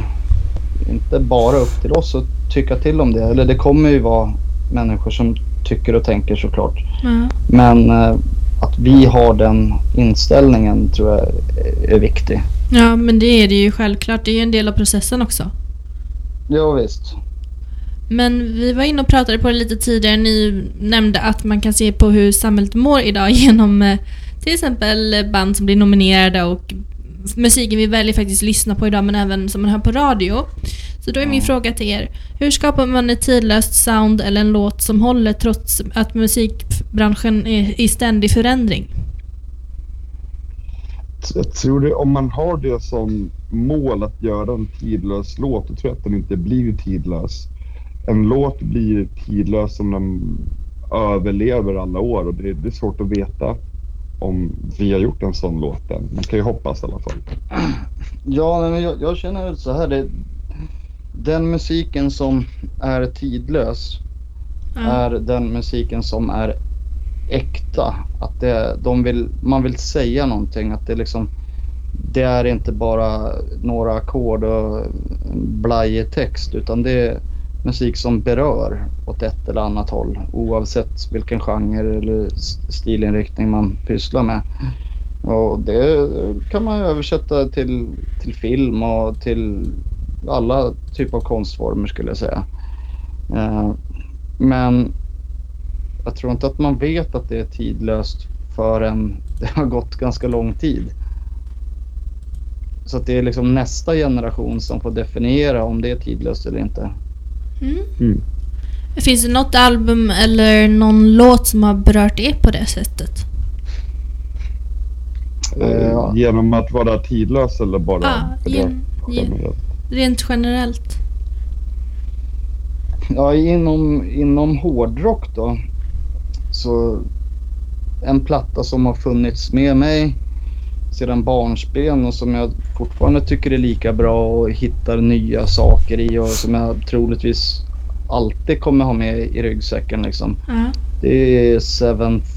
inte bara upp till oss att tycka till om det. Eller det kommer ju vara människor som tycker och tänker såklart. Ja. Men eh, att vi har den inställningen tror jag är- är viktig. ja, men det är det ju självklart. Det är ju en del av processen också. Ja visst. Men vi var inne och pratade på det lite tidigare. Ni nämnde att man kan se på hur samhället mår idag genom eh, till exempel band som blir nominerade och musiken vi väljer faktiskt lyssna på idag men även som man hör på radio. Så då är min fråga till er. Hur skapar man ett tidlöst sound eller en låt som håller trots att musikbranschen är i ständig förändring? Jag tror det, om man har det som mål att göra en tidlös låt, då tror jag att den inte blir tidlös. En låt blir tidlös om den överlever alla år och det, det är svårt att veta om vi har gjort en sån låt än. Man kan ju hoppas i alla fall. Ja, men jag, jag känner väl så här. Det, den musiken som är tidlös Ja. är den musiken som är äkta. Att det, de vill, man vill säga någonting. Att det liksom det är inte bara några ackord och blajig text utan det är musik som berör åt ett eller annat håll oavsett vilken genre eller stilinriktning man pysslar med. Och det kan man översätta till, till film och till alla typer av konstformer skulle jag säga. Eh, men jag tror inte att man vet att det är tidlöst förrän det har gått ganska lång tid. Så att det är liksom nästa generation som får definiera om det är tidlöst eller inte. Mm. Mm. Finns det något album eller någon låt som har berört er på det sättet? Eh, Genom att vara tidlös eller bara... Det gen, gen, generellt? rent generellt. Ja, inom, inom hårdrock då. Så en platta som har funnits med mig sedan barnsben och som jag fortfarande tycker är lika bra och hittar nya saker i och som jag troligtvis alltid kommer ha med i ryggsäcken liksom. Ja. Det är Seventh,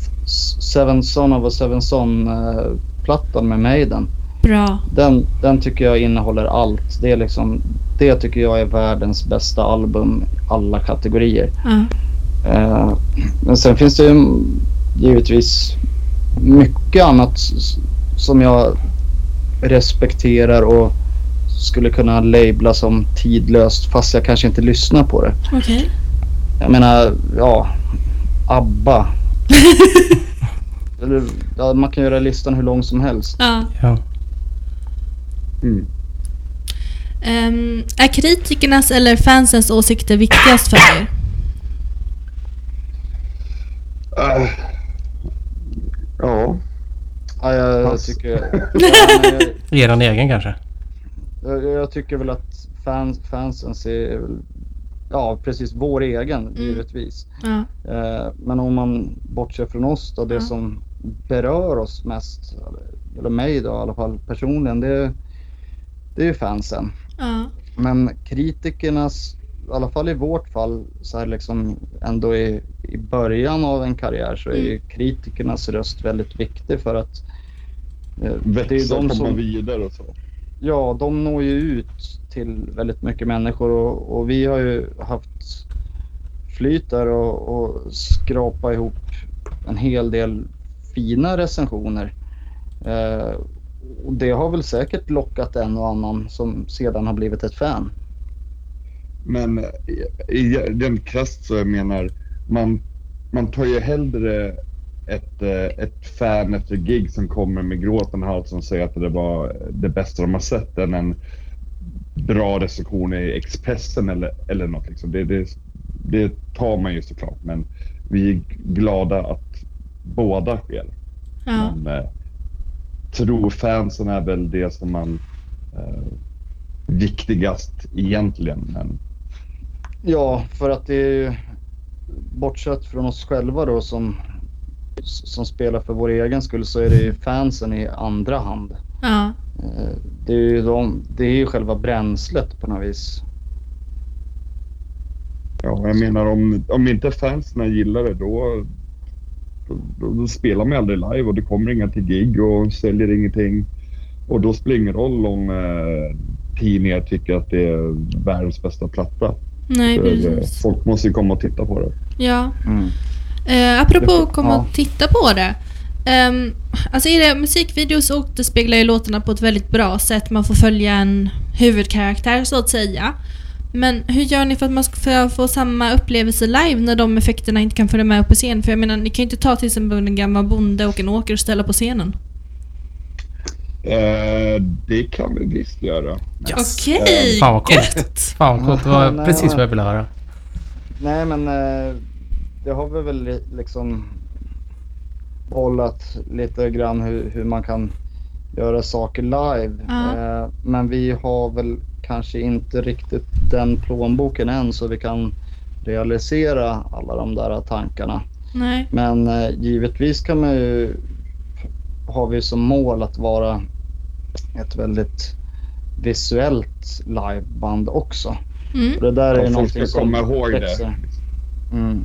Seven Son of a Seven Son eh, med Maiden. Bra. Den, den tycker jag innehåller allt. Det, är liksom, det tycker jag är världens bästa album i alla kategorier. Ja. Eh, men sen finns det ju givetvis mycket annat som jag respekterar och skulle kunna labla som tidlöst fast jag kanske inte lyssnar på det. Okej. Jag menar, ja, ABBA. Eller, ja, man kan göra listan hur lång som helst. Ja. Ja. Mm. Ehm, är kritikernas eller fansens åsikter viktigast för er? Äh, ja. Ja, jag, Pass. tycker... Jag, Eran egen kanske? jag, jag tycker väl att fans, fansen ser... Ja, precis. Vår egen, givetvis. Ja. Eh, men om man bortser från oss då, det Ja. som berör oss mest, eller- mig då i alla fall personligen, det, det är ju fansen. Ja. Men kritikernas, i alla fall i vårt fall, så här liksom ändå i, i början av en karriär så är ju kritikernas röst väldigt viktig för att eh, det är Växa, de komma som, vidare och så. ja, de når ju ut till väldigt mycket människor och, och vi har ju haft flyt där och, och skrapa ihop en hel del fina recensioner. Eh, och det har väl säkert lockat en och annan som sedan har blivit ett fan. Men i, i den krasst så jag menar, man, man tar ju hellre ett, eh, ett fan efter gig som kommer med gråten i halsen och säger att det var det bästa de har sett än en bra recension i Expressen eller, eller något. Liksom. Det, det, det tar man ju såklart, men vi är glada att båda sker. Ja. Men eh, trofansen är väl det som man eh, viktigast egentligen. Men Ja, för att det är ju bortsett från oss själva då som, som spelar för vår egen skull så är det ju fansen i andra hand. Ja. Eh, Det är ju, de, det är ju själva bränslet på något vis. Ja, jag menar om, om inte fansen gillar det då, då, då spelar man aldrig live och det kommer inga till gig och säljer ingenting. Och då spelar det ingen roll om eh, tidningar tycker att det är världens bästa platta. Nej, För, eh, precis. folk måste ju komma och titta på det. Ja. Mm. Eh, apropå att komma Ja. och titta på det. Um, alltså i det, musikvideos återspeglar ju låtarna på ett väldigt bra sätt. Man får följa en huvudkaraktär så att säga. Men hur gör ni för att man ska få samma upplevelse live när de effekterna inte kan följa med upp på scen? För jag menar, ni kan ju inte ta till exempel en gammal bonde och en åker och ställa på scenen. Eh, det kan vi visst göra. Okej! Fan vad coolt. Fan vad coolt. Det var precis vad jag ville höra. Nej men eh, det har vi väl li- liksom bollat lite grann hur, hur man kan göra saker live. Ja. Eh, men vi har väl kanske inte riktigt den plånboken än så vi kan realisera alla de där tankarna. Nej. Men eh, givetvis kan man ju, har vi som mål att vara ett väldigt visuellt liveband också. Mm. Och det där är Ja, folk någonting ska som komma ihåg växer. det. Mm.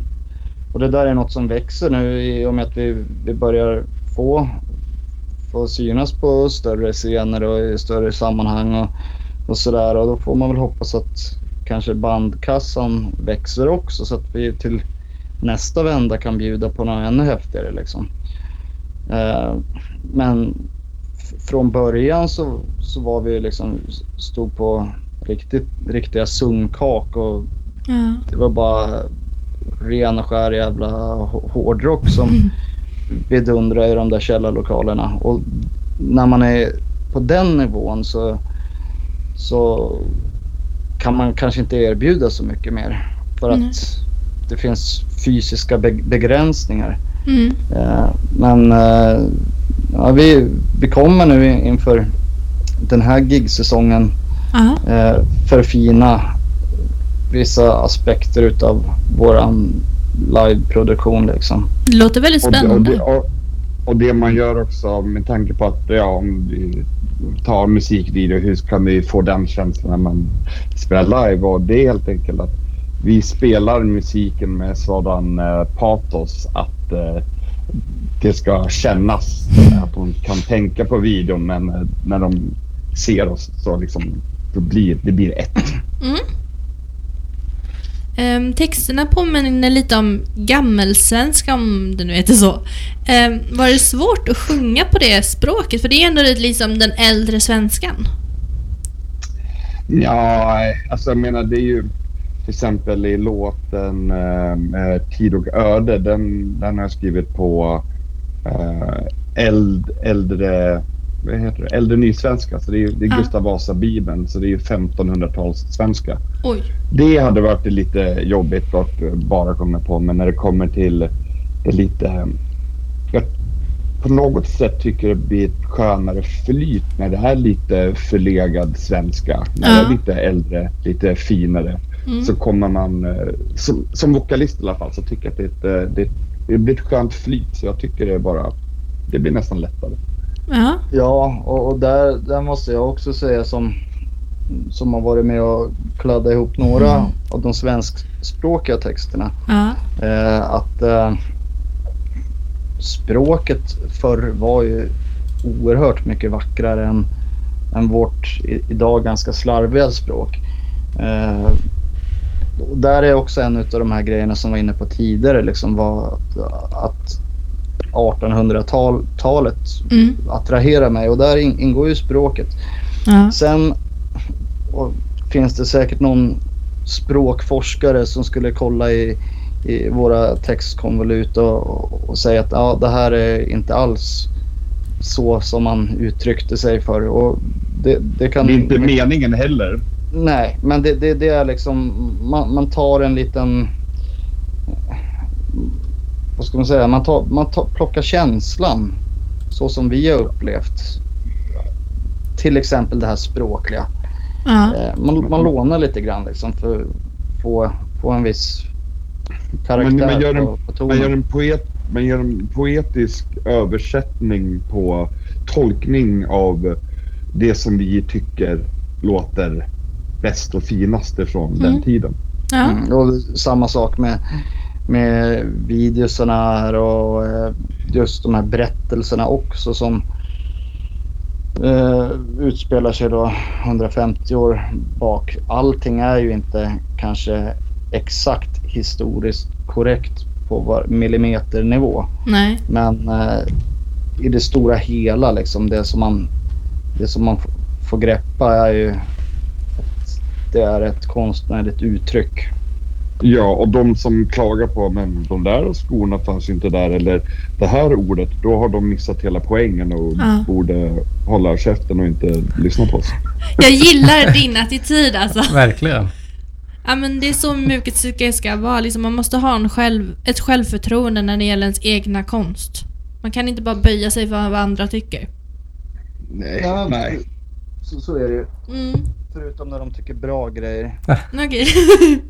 Och det där är något som växer nu i och med att vi, vi börjar få, få synas på större scener och i större sammanhang och, och sådär. Och då får man väl hoppas att kanske bandkassan växer också så att vi till nästa vända kan bjuda på något ännu häftigare liksom. Eh, men från början så, så var vi liksom, stod på riktigt, riktiga sunkak och Ja. det var bara ren och skär jävla hå- hårdrock som vidundrade i de där källarlokalerna. Och när man är på den nivån så, så kan man kanske inte erbjuda så mycket mer. För att det finns fysiska be- begränsningar. Mm. Eh, Men eh, ja, vi, vi kommer nu in- inför den här gigsäsongen Ja. eh, förfina vissa aspekter utav våran liveproduktion liksom. Det låter väldigt Och det, och, spännande. det, och, och det man gör också med tanke på att ja, om vi tar musikvideo, hur kan vi få den känslan när man spelar live? Och det är helt enkelt att vi spelar musiken med sådan eh, patos att eh, det ska kännas. Att de kan tänka på videon men eh, när de ser oss så liksom då blir det blir ett. Mm. Um, texterna påminner lite om gammelsvenska om det nu heter så. Um, var det svårt att sjunga på det språket? För det är ändå lite liksom den äldre svenskan. Ja, alltså jag menar det är ju till exempel i låten ehm, eh, Tid och öde. Den, den har jag skrivit på eh, äld, äldre, vad heter det? äldre nysvenska. Så det är, det är Ja. Gustav Vasa-bibeln. Så det är ju 1500-tals svenska. Oj. Det hade varit lite jobbigt att bara komma på. Men när det kommer till det lite... Jag på något sätt tycker det blir ett skönare flyt när det är lite förlegad svenska. När det är lite äldre, lite finare. Mm. Så kommer man, eh, som, som vokalist i alla fall, så tycker jag att det, är ett, eh, det, det blir ett skönt flyt. Så jag tycker det är bara, det blir nästan lättare. Ja. Ja, och, och där, där måste jag också säga som, som har varit med och kladdat ihop några Mm. av de svenskspråkiga texterna. Ja. Eh, att eh, språket förr var ju oerhört mycket vackrare än, än vårt i, idag ganska slarviga språk. Eh, och där är också en av de här grejerna som var inne på tidigare liksom var att, att 1800-talet Mm. attraherar mig och där in, ingår ju språket. Ja. Sen och finns det säkert någon språkforskare som skulle kolla i, i våra textkonvolut och, och säga att ja, det här är inte alls så som man uttryckte sig för. Och det, det kan... Det är inte meningen heller. Nej, men det, det, det är liksom man, man tar en liten... Vad ska man säga? Man, tar, man tar, plockar känslan så som vi har upplevt. Till exempel det här språkliga. Eh, Man, man lånar lite grann liksom för att få, få en viss karaktär Men man gör en- på, på Man tonen. gör, en poet, man gör en poetisk översättning på tolkning av det som vi tycker låter bäst och finast från den Mm. tiden. Ja. Mm, och samma sak med, med videosarna här och eh, just de här berättelserna också som eh, utspelar sig då 150 år bak. Allting är ju inte kanske exakt historiskt korrekt på millimeternivå. Nej. Men eh, i det stora hela liksom det som man, det som man får greppa är ju att det är ett konstnärligt uttryck. Ja, och de som klagar på men de där skorna fanns ju inte där eller det här ordet, då har de missat hela poängen och Ja. borde hålla käften och inte lyssna på oss. Jag gillar din attityd alltså. Verkligen. Ja men det är så musikstycke ska vara. Liksom, man måste ha en själv, ett självförtroende när det gäller ens egna konst. Man kan inte bara böja sig för vad andra tycker. Nej, Ja, nej. Så, så är det ju. Mm, Förutom när de tycker bra grejer. okej.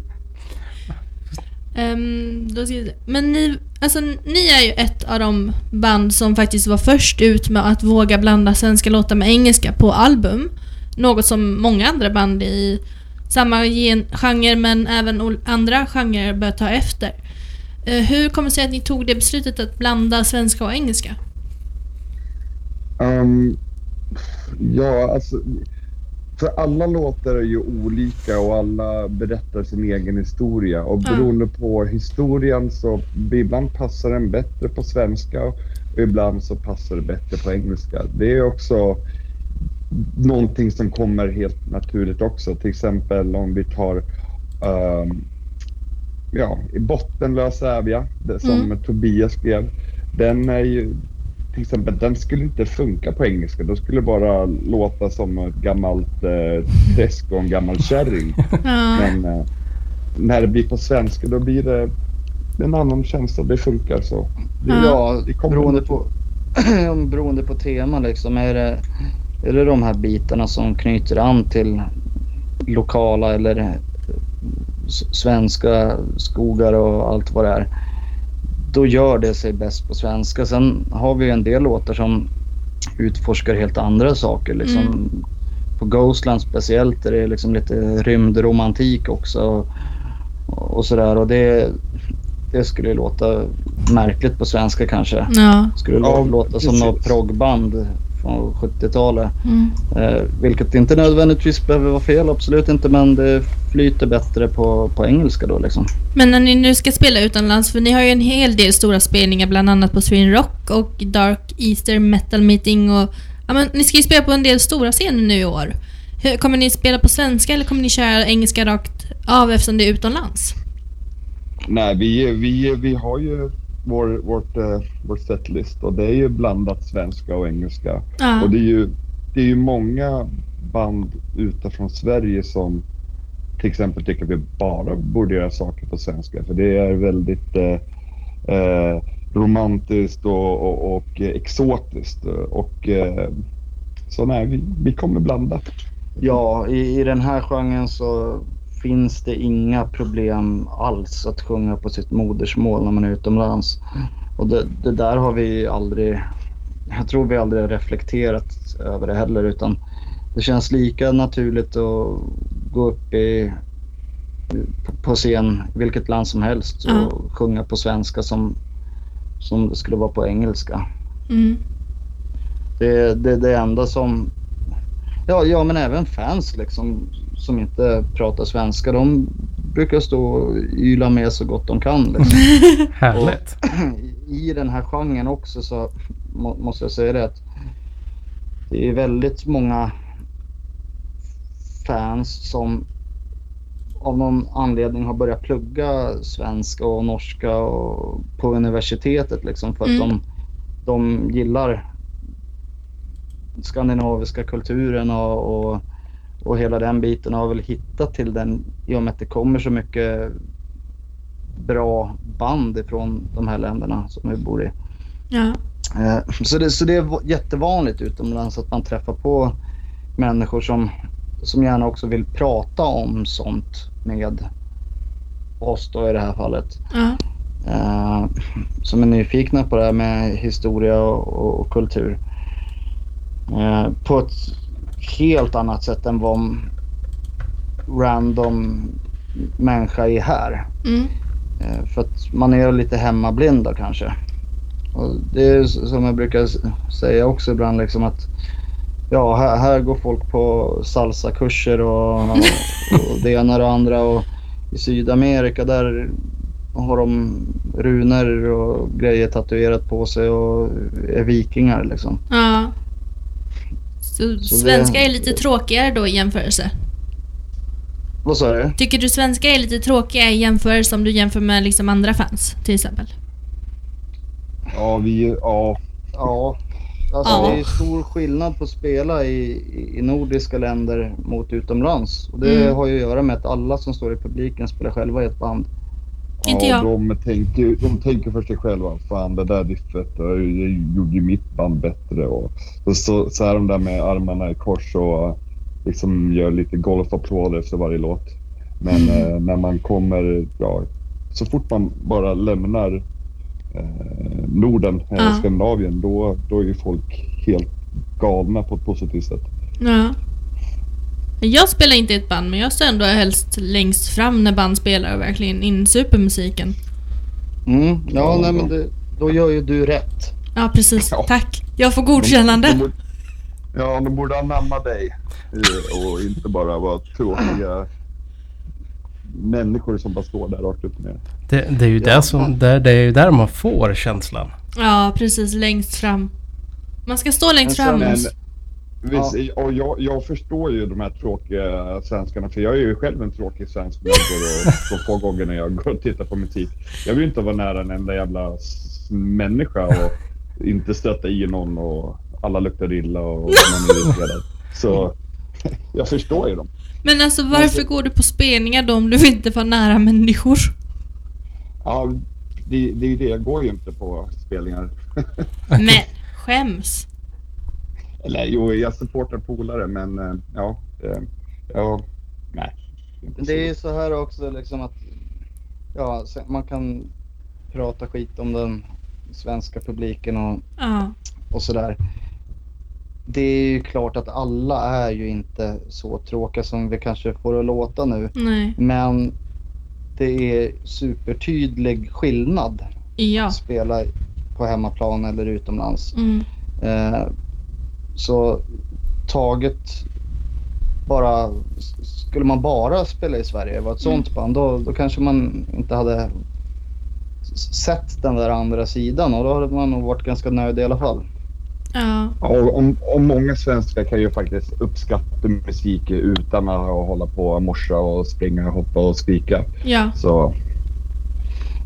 Um, då ska jag. Men ni, alltså, ni är ju ett av de band som faktiskt var först ut med att våga blanda svenska låtar med engelska på album. Något som många andra band i samma gen- genre men även ol- andra genrer bör ta efter. Uh, hur kommer det sig att ni tog det beslutet att blanda svenska och engelska? Um, ja, alltså. För alla låtar är ju olika och alla berättar sin egen historia. Och beroende på historien så ibland passar den bättre på svenska. och ibland så passar det bättre på engelska. Det är också någonting som kommer helt naturligt också. Till exempel om vi tar um, ja, Bottenlös Ävja, det som Mm. Tobias skrev. Den är ju till exempel, den skulle inte funka på engelska. Då skulle det bara låta som ett gammalt eh, träsk och en gammal kärring. Men eh, när det blir på svenska då blir det en annan känsla. Det funkar så. Det, Ja, det kommer beroende på, beroende på tema liksom. Är det, är det de här bitarna som knyter an till lokala eller svenska skogar och allt vad det är. Då gör det sig bäst på svenska. Sen har vi ju en del låtar som utforskar helt andra saker. Liksom. Mm. På Ghostland speciellt är det liksom lite rymdromantik också. Och, och sådär. Och det, det skulle ju låta märkligt på svenska kanske. Ja. Skulle Ja, lå- låta som precis. något proggband från 70-talet. Mm. Eh, vilket inte nödvändigtvis behöver vara fel, absolut inte. Men det flyter bättre på, på engelska då liksom. Men när ni nu ska spela utomlands, för ni har ju en hel del stora spelningar, bland annat på Sweden Rock och Dark Easter Metal Meeting och... Ja, men ni ska ju spela på en del stora scener nu i år. Hur, kommer ni spela på svenska eller kommer ni köra engelska rakt av eftersom det är utomlands? Nej, vi, vi, vi har ju vår, vårt, eh, vår setlist och det är ju blandat svenska och engelska. Ja. Och det är ju, det är ju många band utifrån Sverige som till exempel tycker vi bara borde göra saker på svenska. För det är väldigt eh, eh, romantiskt och, och, och exotiskt. Och, eh, så nej, vi, vi kommer blanda. Ja, i, i den här genren så finns det inga problem alls att sjunga på sitt modersmål när man är utomlands. Och det, det där har vi aldrig, jag tror vi aldrig har reflekterat över det heller utan det känns lika naturligt att gå upp i, på- scen i vilket land som helst och Ja. sjunga på svenska som, som det skulle vara på engelska. Mm. Det, det, det enda som... Ja, ja, men även fans liksom som inte pratar svenska. De brukar stå och yla med så gott de kan. Liksom. Härligt. I den här genren också så må, måste jag säga det att det är väldigt många fans som av någon anledning har börjat plugga svenska och norska och på universitetet liksom för att Mm. de, de gillar skandinaviska kulturen och, och, och hela den biten har väl hittat till den i och med att det kommer så mycket bra band ifrån de här länderna som vi bor i. Ja. Eh, Så det, så det är va- jättevanligt utomlands att man träffar på människor som, som gärna också vill prata om sånt med oss då i det här fallet. Ja. Eh, som är nyfikna på det här med historia och, och, och kultur. Eh, på ett helt annat sätt än vad random människa är här. Mm. Eh, För att man är lite hemmablinda kanske. Och det är som jag brukar säga också ibland liksom att ja, här, här går folk på salsakurser och, och det ena och det andra och i Sydamerika där har de runor och grejer tatuerat på sig och är vikingar liksom. ja. Så, Så svenska det- är lite tråkigare då i jämförelse? Vad sa du? Tycker du svenska är lite tråkiga i jämförelse om du jämför med liksom andra fans till exempel? Ja, vi, ja, Ja, alltså Ja. det är stor skillnad på att spela i, i- i nordiska länder mot utomlands. Och det Mm. har ju att göra med att alla som står i publiken spelar själva i ett band. Inte ja, jag. De tänker, de tänker för sig själva. Fan det där riffet, det gjorde ju mitt band bättre. Och, och så, så är de där med armarna i kors och liksom gör lite golfapplåder efter varje låt. Men Mm. eh, när man kommer, ja, så fort man bara lämnar eh, Norden, eh, Ja. Skandinavien, då, då är ju folk helt galna på ett positivt sätt. Ja. Jag spelar inte i ett band, men jag står ändå helst längst fram när band spelar och verkligen insuper musiken. Mm, ja, Ja, nej men det, då gör ju du rätt. Ja, precis. Ja. Tack. Jag får godkännande. De, de borde, ja, de borde anamma dig eh, och inte bara vara tråkiga människor som bara står där rakt upp och ner. Det, det är ju där, som, där, det är ju där man får känslan. Ja, precis. Längst fram. Man ska stå längst fram. sen- Visst, och jag, jag förstår ju de här tråkiga svenskarna, för jag är ju själv en tråkig svensk och, så få gånger när jag går och tittar på musik. Jag vill inte vara nära en enda jävla människa och inte stöta i någon och alla luktar illa och man är irriterad. Så jag förstår ju dem. Men alltså varför går du på spelningar då om du inte får nära människor? Ja, det, det är ju det, jag går ju inte på spelningar. Men skäms. Eller jo, jag supportar polare men eh, ja, ja, nej. inte Det är ju så. här också liksom att ja, man kan prata skit om den svenska publiken och, Ja. och sådär. Det är ju klart att alla är ju inte så tråkiga som vi kanske får att låta nu. Nej. Men det är supertydlig skillnad Ja. att spela på hemmaplan eller utomlands. Mm. Eh, så taget bara, skulle man bara spela i Sverige, var ett sånt band, då, då kanske man inte hade sett den där andra sidan och då hade man nog varit ganska nöjd i alla fall. Ja. Och, om, och många svenskar kan ju faktiskt uppskatta musik utan att hålla på och morsa och springa och hoppa och skrika. Ja. Så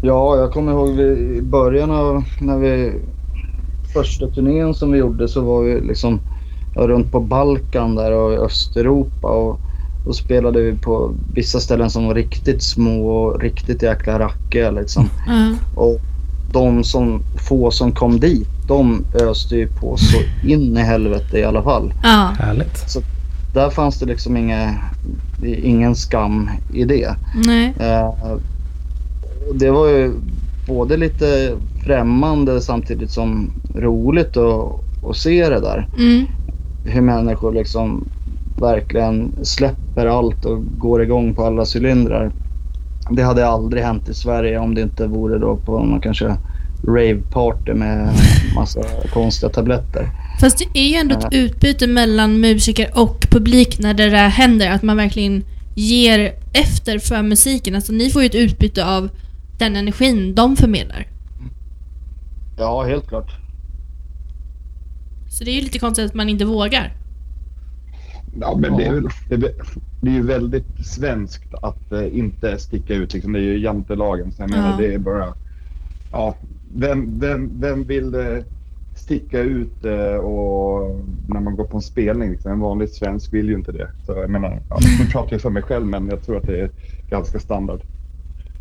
Ja, jag kommer ihåg vi, i början av när vi första turnén som vi gjorde så var vi liksom runt på Balkan där och i Östeuropa och då spelade vi på vissa ställen som var riktigt små och riktigt jäkla rackiga liksom. Ja. Och de som få som kom dit, de öste ju på så in i helvete i alla fall. Ja. Härligt. Där fanns det liksom inga, ingen skam i det. Nej. Eh, och det var ju både lite främmande samtidigt som roligt att, att se det där. Mm. Hur människor liksom verkligen släpper allt och går igång på alla cylindrar. Det hade aldrig hänt i Sverige om det inte vore då på någon kanske rave-party med massa konstiga tabletter. Fast det är ju ändå ett utbyte mellan musiker och publik när det där händer. Att man verkligen ger efter för musiken. Alltså ni får ju ett utbyte av den energin de förmedlar. Ja, helt klart. Så det är ju lite konstigt att man inte vågar. ja, men det är, väl, det, det är ju väldigt svenskt att eh, inte sticka ut. Liksom. Det är ju jantelagen. Så jag menar, Ja. det är bara... Ja, vem, vem, vem vill eh, sticka ut eh, och när man går på en spelning? Liksom. En vanlig svensk vill ju inte det. Så jag menar, ja, nu pratar jag för mig själv men jag tror att det är ganska standard.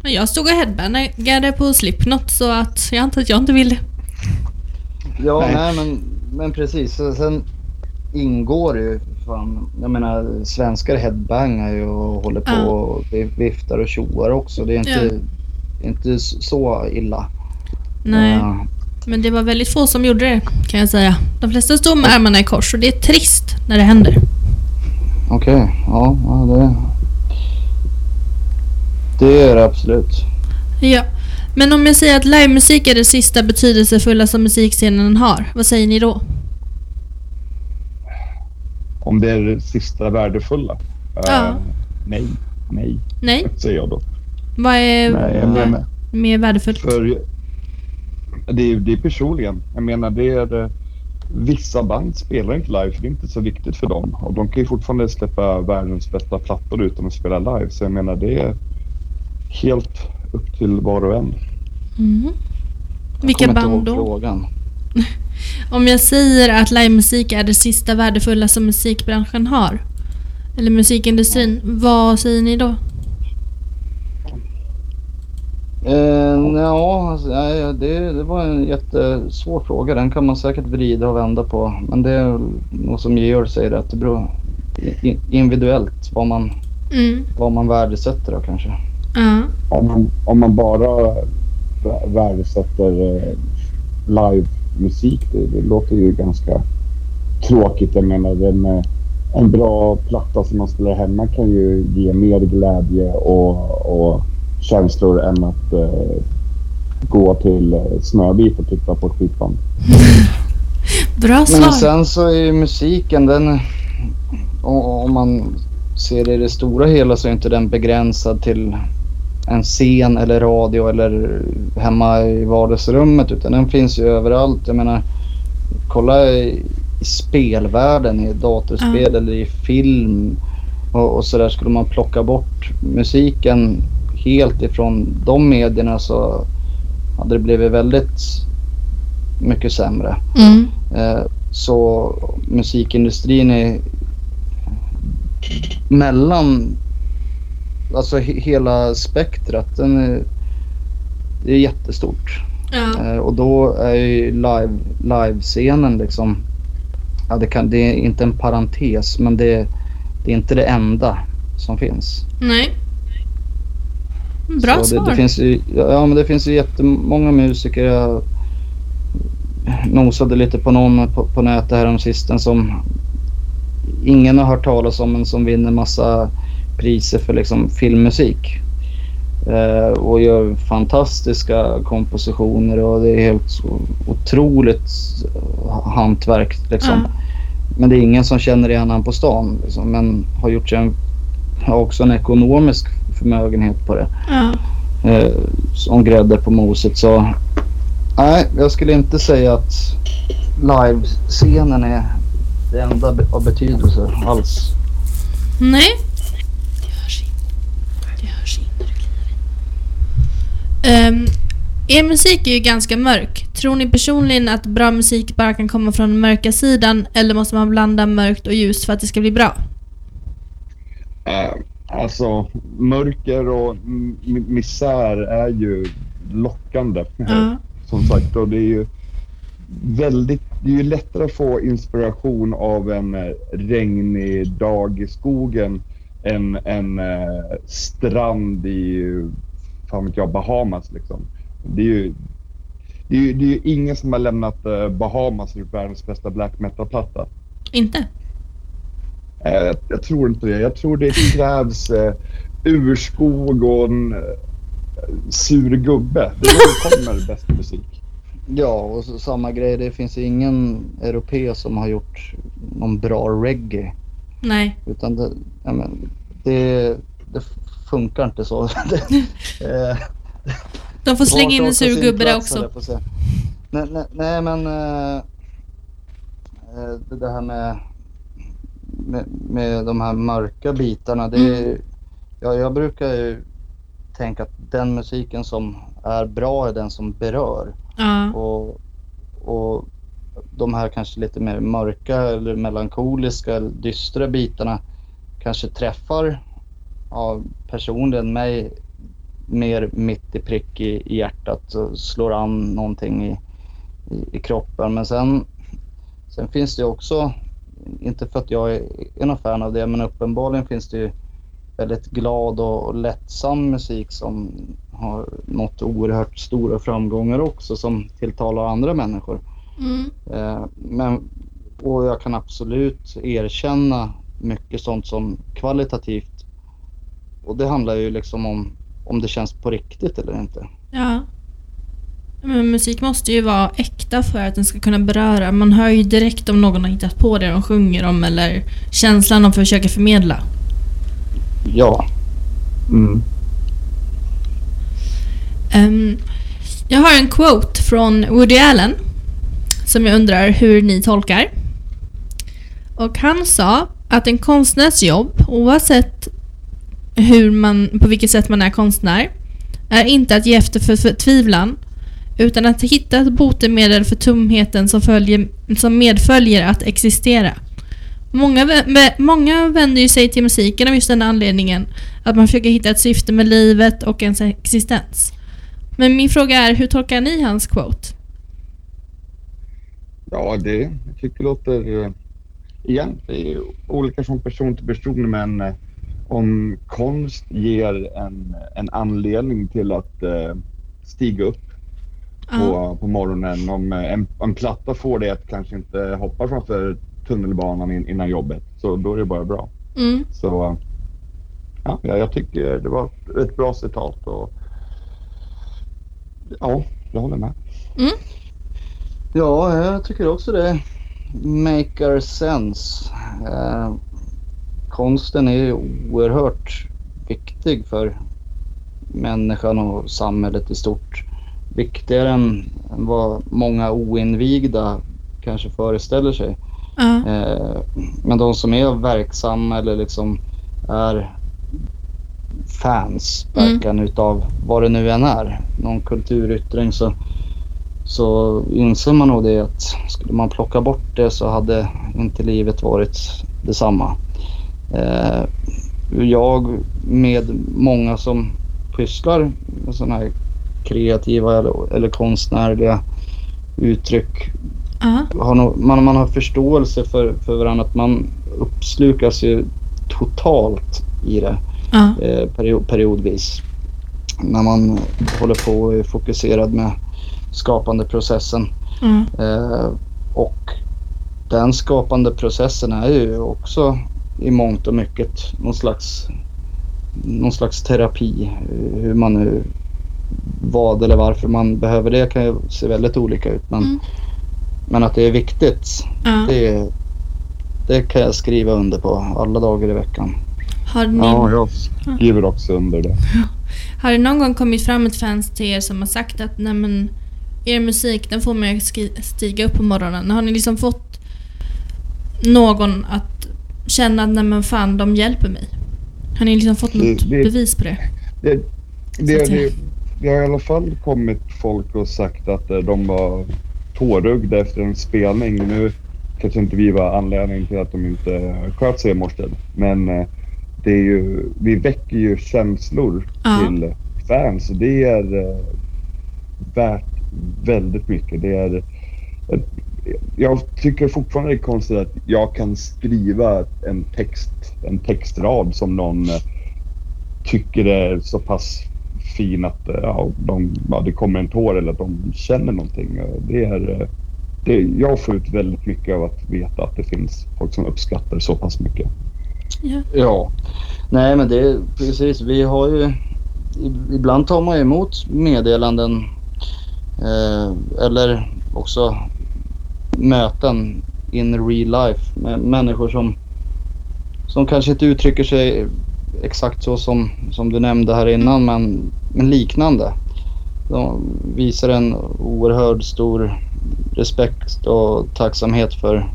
Men jag stod och headbangade på Slipknot så att jag antar att jag inte vill det. Ja, Nej. nej, men, men precis. Så Sen ingår ju fan, jag menar svenskar headbangar ju och håller på Ja. och vi- viftar och tjoar också. Det är inte, inte s- så illa. Nej, Eh, men det var väldigt få som gjorde det kan jag säga. De flesta stod med armarna i kors och det är trist när det händer. Okej, ja, ja det, det är det absolut. Ja. Men om jag säger att livemusik är det sista betydelsefulla som musikscenen har, vad säger ni då? Om det är det sista värdefulla? Eh, Ja. nej, nej, Nej? säger jag då. Vad är Nej, jag menar, mer värdefullt? för det är, det är personligen. Jag menar, det är... Vissa band spelar inte live för det är inte så viktigt för dem. Och de kan ju fortfarande släppa världens bästa plattor utan att spela live. Så jag menar, det är helt upp till var och en. Jag Vilka band då? Frågan. Om jag säger att livemusik är det sista värdefulla som musikbranschen har, eller musikindustrin, vad säger ni då? Eh, ja, alltså, det, det var en jättesvår fråga. Den kan man säkert vrida och vända på. Men det är nog som Georg säger att det beror individuellt vad man, Mm. vad man värdesätter då kanske. Ja. Om man, om man bara vä- värdesätter eh, live-musik, det, det låter ju ganska tråkigt. Jag menar, en, eh, en bra platta som man spelar hemma kan ju ge mer glädje och, och känslor än att eh, gå till eh, Snövit och titta på ett skivband. Bra Men svar. sen så är ju musiken den, om man ser det i det stora hela så är inte den begränsad till en scen eller radio eller hemma i vardagsrummet utan den finns ju överallt. Jag menar, kolla i, i spelvärlden, i datorspel Ja. eller i film och, och så där skulle man plocka bort musiken helt ifrån de medierna så hade det blivit väldigt mycket sämre. Mm. Eh, Så musikindustrin är mellan, alltså he- hela spektrat, den är, det är jättestort. Ja. Eh, Och då är ju live, livescenen liksom, ja det, kan, det är inte en parentes men det, det är inte det enda som finns. Nej. Bra Så det, svar. det finns ju, ja men det finns ju jättemånga musiker. Jag nosade lite på någon på, på nätet här om sisten som ingen har hört talas om men som vinner massa priser för liksom filmmusik. Eh, och gör fantastiska kompositioner och det är helt otroligt hantverk liksom. Ja. Men det är ingen som känner igen han på stan liksom, men har gjort sig en, har också en ekonomisk förmögenhet på det Ja. eh, som grädde på moset. Så nej, jag skulle inte säga att livescenen är det enda av betydelse alls. Nej. Det hörs in. Det hörs in när du kliver in. Um, er musik är ju ganska mörk. Tror ni personligen att bra musik bara kan komma från den mörka sidan eller måste man blanda mörkt och ljust för att det ska bli bra? Eh, alltså, mörker och misär är ju lockande. Ja. Som sagt, och det är ju väldigt, det är ju lättare att få inspiration av en eh, regnig dag i skogen än en eh, strand i, fan vet jag, Bahamas liksom. Det är ju, det är ju, det är ju ingen som har lämnat eh, Bahamas gjort världens bästa black metal-platta. Inte? Eh, Jag, jag tror inte det. Jag tror det krävs eh, urskog och en eh, sur gubbe. Det är då det kommer bäst musik. Ja, och så, samma grej. Det finns ingen europé som har gjort någon bra reggae. Nej. Utan det, ja, men, det, det funkar inte så. eh, De får slänga in en sak har sur sin gubbe där också. Nej, nej, nej men eh, det här med, med, med de här mörka bitarna. Det är, Mm. ja, jag brukar ju tänka att den musiken som är bra är den som berör. Ja. Och, och de här kanske lite mer mörka eller melankoliska eller dystra bitarna kanske träffar ja, personligen mig mer mitt i prick i, i hjärtat och slår an någonting i, i, i kroppen. Men sen, sen finns det också, inte för att jag är, är någon fan av det, men uppenbarligen finns det ju väldigt glad och, och lättsam musik som har nått oerhört stora framgångar också som tilltalar andra människor. Mm. Eh, men, och jag kan absolut erkänna mycket sånt som kvalitativt. Och det handlar ju liksom om om det känns på riktigt eller inte. Ja. Men musik måste ju vara äkta för att den ska kunna beröra. Man hör ju direkt om någon har hittat på det de sjunger om eller känslan de försöker förmedla. Ja. Mm. Ehm, jag har en quote från Woody Allen som jag undrar hur ni tolkar. Och han sa att en konstnärs jobb, oavsett hur man, på vilket sätt man är konstnär, är inte att ge efter för förtvivlan, utan att hitta ett botemedel för tomheten som, följer, som medföljer att existera. Många, många vänder ju sig till musiken av just den anledningen, att man försöker hitta ett syfte med livet och ens existens. Men min fråga är, hur tolkar ni hans quote? Ja, det jag tycker jag låter... Eh, egentligen Igen, det är olika från person till person men eh, om konst ger en, en anledning till att eh, stiga upp på, på morgonen. Om eh, en, en platta får dig att kanske inte hoppa framför tunnelbanan in, innan jobbet. Så då är det bara bra. Mm. Så ja, jag tycker det var ett bra citat och ja, jag håller med. Ja, jag tycker också det maker sense. Eh, konsten är oerhört viktig för människan och samhället i stort. Viktigare än, än vad många oinvigda kanske föreställer sig. Ja. Eh, men de som är verksamma eller liksom är fans Mm. verkligen utav vad det nu än är, någon kulturyttring så, så inser man nog det att skulle man plocka bort det så hade inte livet varit detsamma. Eh, jag med många som pysslar med sådana här kreativa eller, eller konstnärliga uttryck Ja. har nog, man, man har förståelse för, för varandra. Att man uppslukas ju totalt i det Ja. eh, period, periodvis. När man håller på och är fokuserad med skapande processen. Ja. Eh, och den skapande processen är ju också i mångt och mycket någon slags, någon slags terapi. Eh, Hur man nu, vad eller varför man behöver det kan ju se väldigt olika ut. Men, Mm. men att det är viktigt, Ja. det, det kan jag skriva under på alla dagar i veckan. Har, ni, Ja, jag skriver också under det. har det någon gång kommit fram ett fans till er som har sagt att nej men, er musik den får mig att stiga upp på morgonen? Har ni liksom fått någon att känna att nej men fan, de hjälper mig? Har ni liksom fått något det- bevis på det? Det, det, det, har i alla fall kommit folk och sagt att eh, de var tårögda efter en spelning. Nu kanske inte vi var anledningen till att de inte sköt sig i morse. Men eh, det är ju, vi väcker ju känslor Ja. till fans det är eh, värt väldigt mycket. Det är, eh, jag tycker fortfarande det är konstigt att jag kan skriva en text, en textrad som någon eh, tycker är så pass fin att eh, ja, de, ja, det kommer en tår eller att de känner någonting. Eh, Det är, det, jag får ut väldigt mycket av att veta att det finns folk som uppskattar så pass mycket. Ja. Ja, nej men det är precis. Vi har ju ibland tar man emot meddelanden eh, eller också möten in real life med människor som, som kanske inte uttrycker sig exakt så som, som du nämnde här innan men, men liknande. De visar en oerhört stor respekt och tacksamhet för,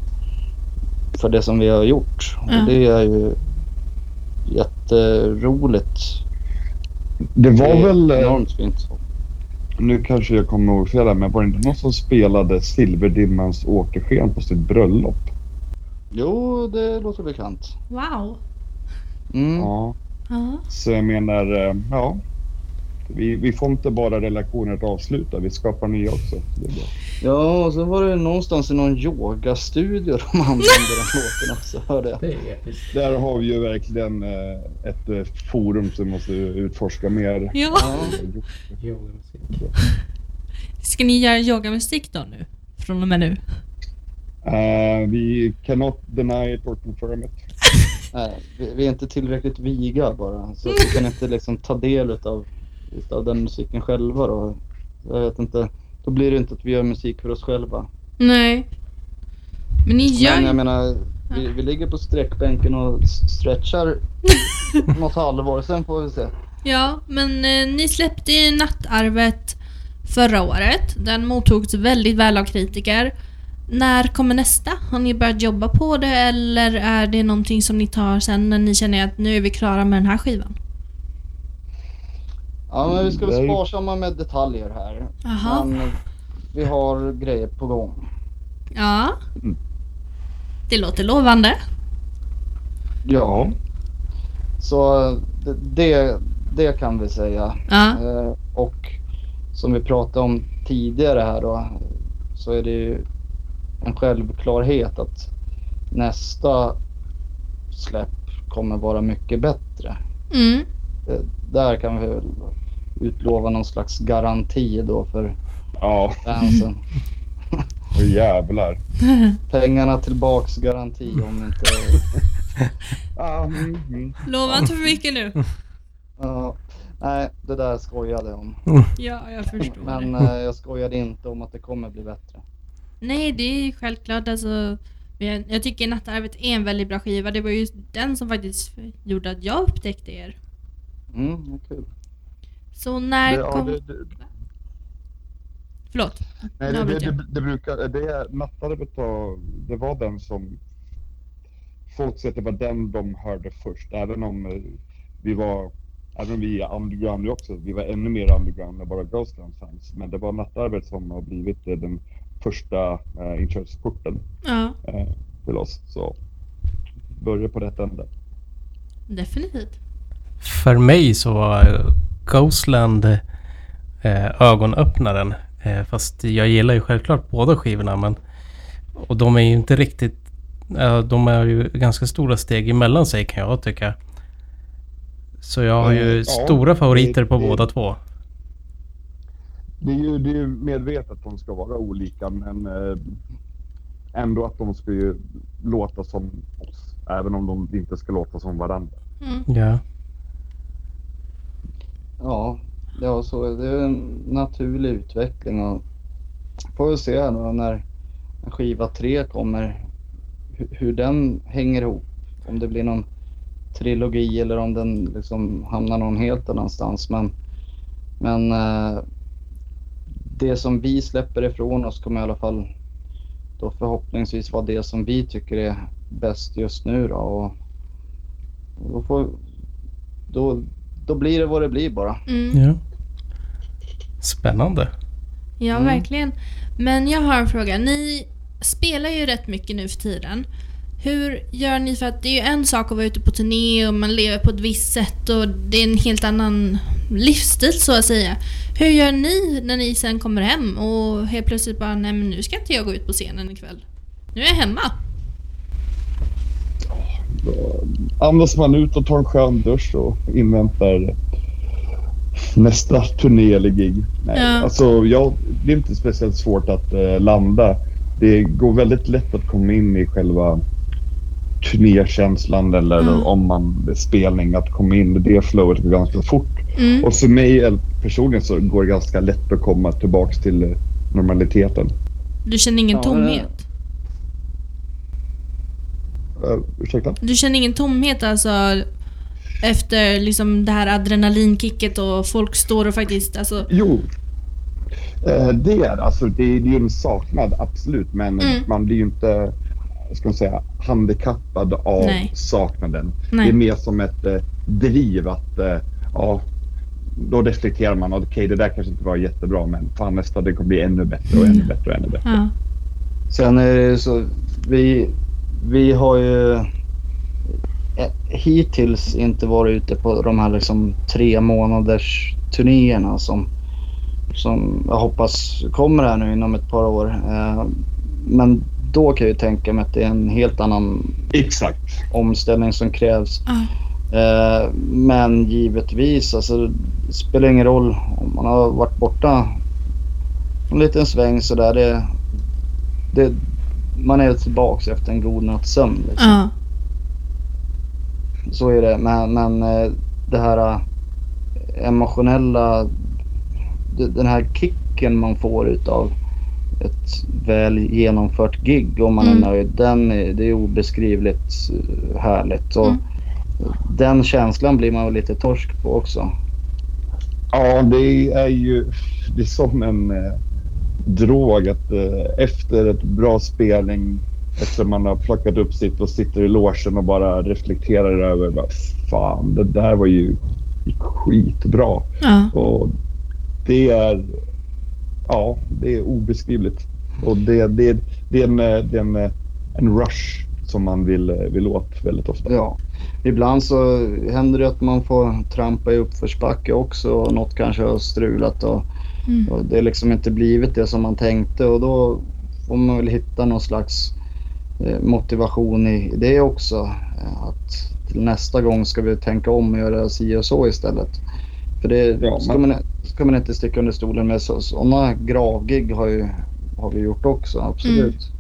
för det som vi har gjort. Och det är ju jätteroligt. Det var Det väl, eh, enormt fint. Nu kanske jag kommer ihåg fel här, men var det inte någon som spelade Silverdimmans åkersken på sitt bröllop? Jo, det låter bekant. Wow. Mm. Ja. Så jag menar, eh, ja. Vi, vi får inte bara relationer att avsluta, vi skapar nya också. Det är bra. Ja, och så var det någonstans i någon yogastudio de använde den låten också, hörde jag. Där har vi ju verkligen eh, ett eh, forum som måste utforska mer. ja. Ja. Ska ni göra yogamusik då nu? Från och med nu? Eh, vi cannot deny it or confirm it. Nej, vi, vi är inte tillräckligt viga bara. Så vi kan inte liksom ta del utav, utav den musiken själva då. Jag vet inte. Då blir det inte att vi gör musik för oss själva. Nej. Men ni gör Men jag menar, vi, vi ligger på sträckbänken och stretchar något halvår. Sen får vi se. Ja, men eh, ni släppte ju Nattarvet förra året. Den mottogs väldigt väl av kritiker. När kommer nästa? Har ni börjat jobba på det eller är det någonting som ni tar sen när ni känner att nu är vi klara med den här skivan? Ja, men vi ska vara sparsamma med detaljer här. Jaha. Men vi har grejer på gång. Ja. Mm. Det låter lovande. Ja. Så det, det, det kan vi säga. Ja. Eh, och som vi pratade om tidigare här då så är det ju en självklarhet att nästa släpp kommer vara mycket bättre. Mm. Eh, där kan vi väl utlova någon slags garanti då för Ja, fansen. och jävlar. Pengarna tillbaks garanti om inte... Mm, mm. Lova inte för mycket nu. Ja, nej, det där skojade jag om. Ja, jag förstår Men eh, jag skojade inte om att det kommer bli bättre. Nej, det är ju självklart. Alltså, jag tycker Nattarvet är en väldigt bra skiva. Det var ju den som faktiskt gjorde att jag upptäckte er. Mm, vad kul. Så när Det, ja, kom... det, det, Förlåt. nej, det, det, jag. det, det brukar, det är Nattarvet det var den som folk säger att det var den de hörde först, även om eh, vi var Även om vi är underground också, vi var ännu mer underground än bara Ghostland fanns. Men det var Nattarvet som har blivit eh, den första eh, inkörsporten Ja, eh, till oss. Så börja på rätt ände. definitivt. För mig så var eh, Ghostland eh, ögonöppnaren. Eh, fast jag gillar ju självklart båda skivorna men... Och de är ju inte riktigt... Eh, de är ju ganska stora steg emellan sig kan jag tycka. Så jag har ju Eh, ja, stora favoriter det- på det- båda två. Det är ju det är ju medvetet att de ska vara olika men eh, ändå att de ska ju låta som oss. Även om de inte ska låta som varandra. Mm. Ja. Ja, ja så är det en naturlig utveckling och får vi se då när skiva tre kommer hur, den hänger ihop. Om det blir någon trilogi eller om den liksom hamnar någon helt annanstans. Men, men eh, det som vi släpper ifrån oss kommer i alla fall då förhoppningsvis vara det som vi tycker är bäst just nu då. Och då, får, då, då blir det vad det blir bara. Mm. ja. Spännande. Ja, Mm. verkligen. Men jag har en fråga. Ni spelar ju rätt mycket nu för tiden. Hur gör ni för att det är ju en sak att vara ute på turné och man lever på ett visst sätt och det är en helt annan livsstil så att säga. Hur gör ni när ni sen kommer hem och helt plötsligt bara nej men nu ska inte jag gå ut på scenen ikväll. Nu är jag hemma. Då andas man ut och tar en skön dusch och inväntar nästa turné eller gig. Nej, Ja. alltså jag, det är inte speciellt svårt att eh, landa. Det går väldigt lätt att komma in i själva turnékänslan eller Mm. om man spelning att komma in i det flowet går ganska fort. Mm. Och för mig eh, personligen så går det ganska lätt att komma tillbaks till eh, normaliteten. Du känner ingen Ja, tomhet? Uh, ursäkta? Du känner ingen tomhet alltså efter liksom det här adrenalinkicket och folk står och faktiskt alltså... Jo. Eh, det är alltså, det är det är ju en saknad absolut men Mm. man blir ju inte ska man säga, handikappad av Nej. saknaden. Nej. Det är mer som ett eh, driv att eh, ja, då reflekterar man okej det där kanske inte var jättebra men fan nästa det kommer bli ännu bättre och ännu Mm. bättre och ännu bättre. Ja. Sen är det så, vi, vi har ju eh, hittills inte varit ute på de här liksom tre månaders turnéerna som, som jag hoppas kommer här nu inom ett par år. Eh, Men då kan jag ju tänka mig att det är en helt annan Exakt. omställning som krävs. Eh, Men givetvis, alltså, det spelar ingen roll om man har varit borta en liten sväng sådär. Det, det, man är tillbaks efter en god natts sömn. Liksom. Ja. Så är det. Men, men eh, det här eh, emotionella, den här kicken man får utav ett väl genomfört gig om man Mm. är nöjd. Den är, det är obeskrivligt eh, härligt. Och Mm. Den känslan blir man lite torsk på också. Ja, det är ju det är som en eh, drog att eh, efter ett bra spelning, efter man har plockat upp sitt och sitter i logen och bara reflekterar över vad fan, det där var ju skitbra. Ja. Och det är, ja, det är obeskrivligt. Och det, det, det är en, det är en, en rush som man vill, vill åt väldigt ofta. Ja. Ibland så händer det att man får trampa i uppförsbacke också och något kanske har strulat och, Mm. och det är liksom inte blivit det som man tänkte och då får man väl hitta någon slags eh, motivation i det också. Eh, Att till nästa gång ska vi tänka om och göra si och så istället. För det Ja, ska, man- ska man inte sticka under stolen med. Så, sådana gravgig har, ju, har vi gjort också, absolut.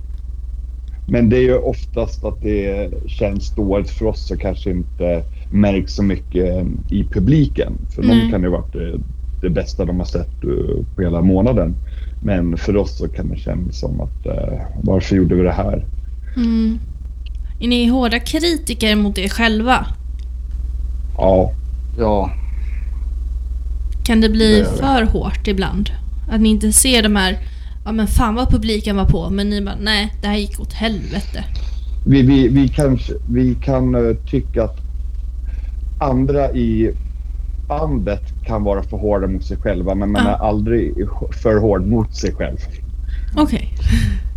Men det är ju oftast att det känns dåligt för oss så kanske inte märks så mycket i publiken. För Nej. någon kan det ha varit det, bästa de har sett eh, på hela månaden. Men för oss så kan det kännas som att eh, varför gjorde vi det här? Mm. Är ni hårda kritiker mot er själva? Ja, Ja, Kan det bli det. för hårt ibland? Att ni inte ser de här, ja men fan vad publiken var på, men ni bara nej, det här gick åt helvete. Vi, vi, vi, kanske, vi kan eh, tycka att andra i bandet kan vara för hårda mot sig själva men man Ja. är aldrig för hård mot sig själv. Okej.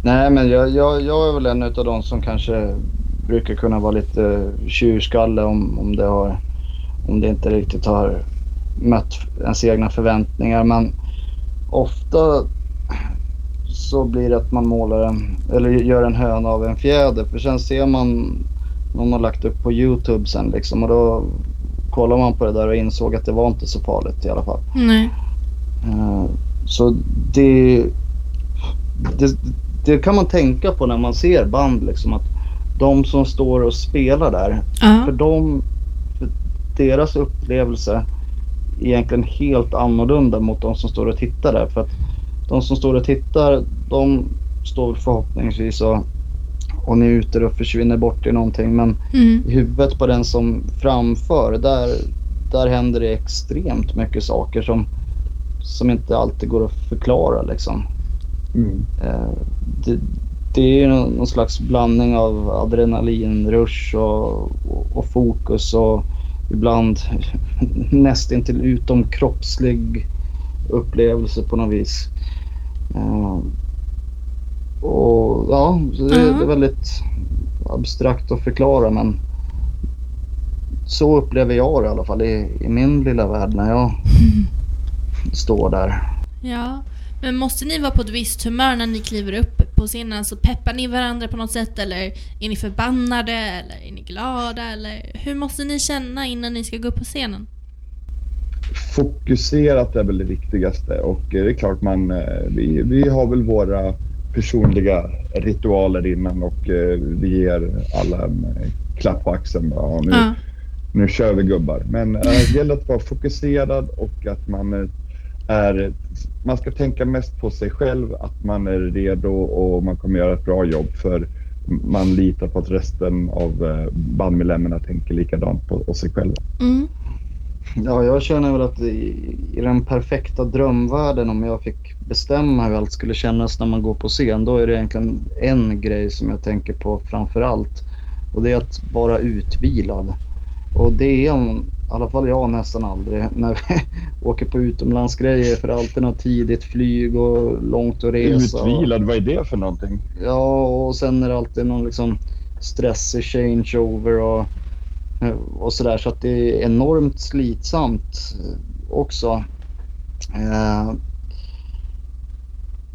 Nej, men jag, jag, jag är väl en av de som kanske brukar kunna vara lite tjurskalle om, om, det, har, om det inte riktigt har mött ens egna förväntningar. Men ofta så blir det att man målar en, eller gör en höna av en fjäder. För sen ser man någon har lagt upp på Youtube sen liksom och då kollar man på det där och insåg att det var inte så farligt i alla fall. Nej. Eh, Så det, det, det kan man tänka på när man ser band liksom att de som står och spelar där, för Ja. dem, för deras upplevelse är egentligen helt annorlunda mot de som står och tittar där. För att de som står och tittar, de står förhoppningsvis och, och njuter och försvinner bort i någonting. Men Mm. i huvudet på den som framför, där, där händer det extremt mycket saker som, som inte alltid går att förklara. Liksom. Mm. Eh, det, det är någon, någon slags blandning av adrenalinrush och, och, och fokus och ibland nästintill utom kroppslig upplevelse på något vis. Och ja, så det, Ja. det är väldigt abstrakt att förklara men så upplever jag det i alla fall i, i min lilla värld när jag står där. Ja. Men måste ni vara på ett visst humör när ni kliver upp på scenen? Alltså peppar ni varandra på något sätt eller är ni förbannade eller är ni glada eller hur måste ni känna innan ni ska gå upp på scenen? Fokuserat är väl det viktigaste och det är klart man, eh, vi, vi har väl våra personliga ritualer innan och eh, vi ger alla en eh, klapp på axeln. Ja, nu, Ja. nu kör vi gubbar. Men eh, det gäller att vara fokuserad och att man eh, är... Man ska tänka mest på sig själv, att man är redo och man kommer göra ett bra jobb för man litar på att resten av eh, bandmedlemmarna tänker likadant på, på sig själva. Mm. Ja, jag känner väl att i, i den perfekta drömvärlden om jag fick bestämma hur allt skulle kännas när man går på scen, då är det egentligen en grej som jag tänker på framför allt. Och det är att vara utvilad. Och det är i alla fall jag nästan aldrig när vi åker på utomlandsgrejer för alltid något tidigt flyg och långt att resa. Utvilad, vad är det för någonting? Ja, och sen är det alltid någon liksom stressig changeover och, och sådär. Så att det är enormt slitsamt eh, också. Eh,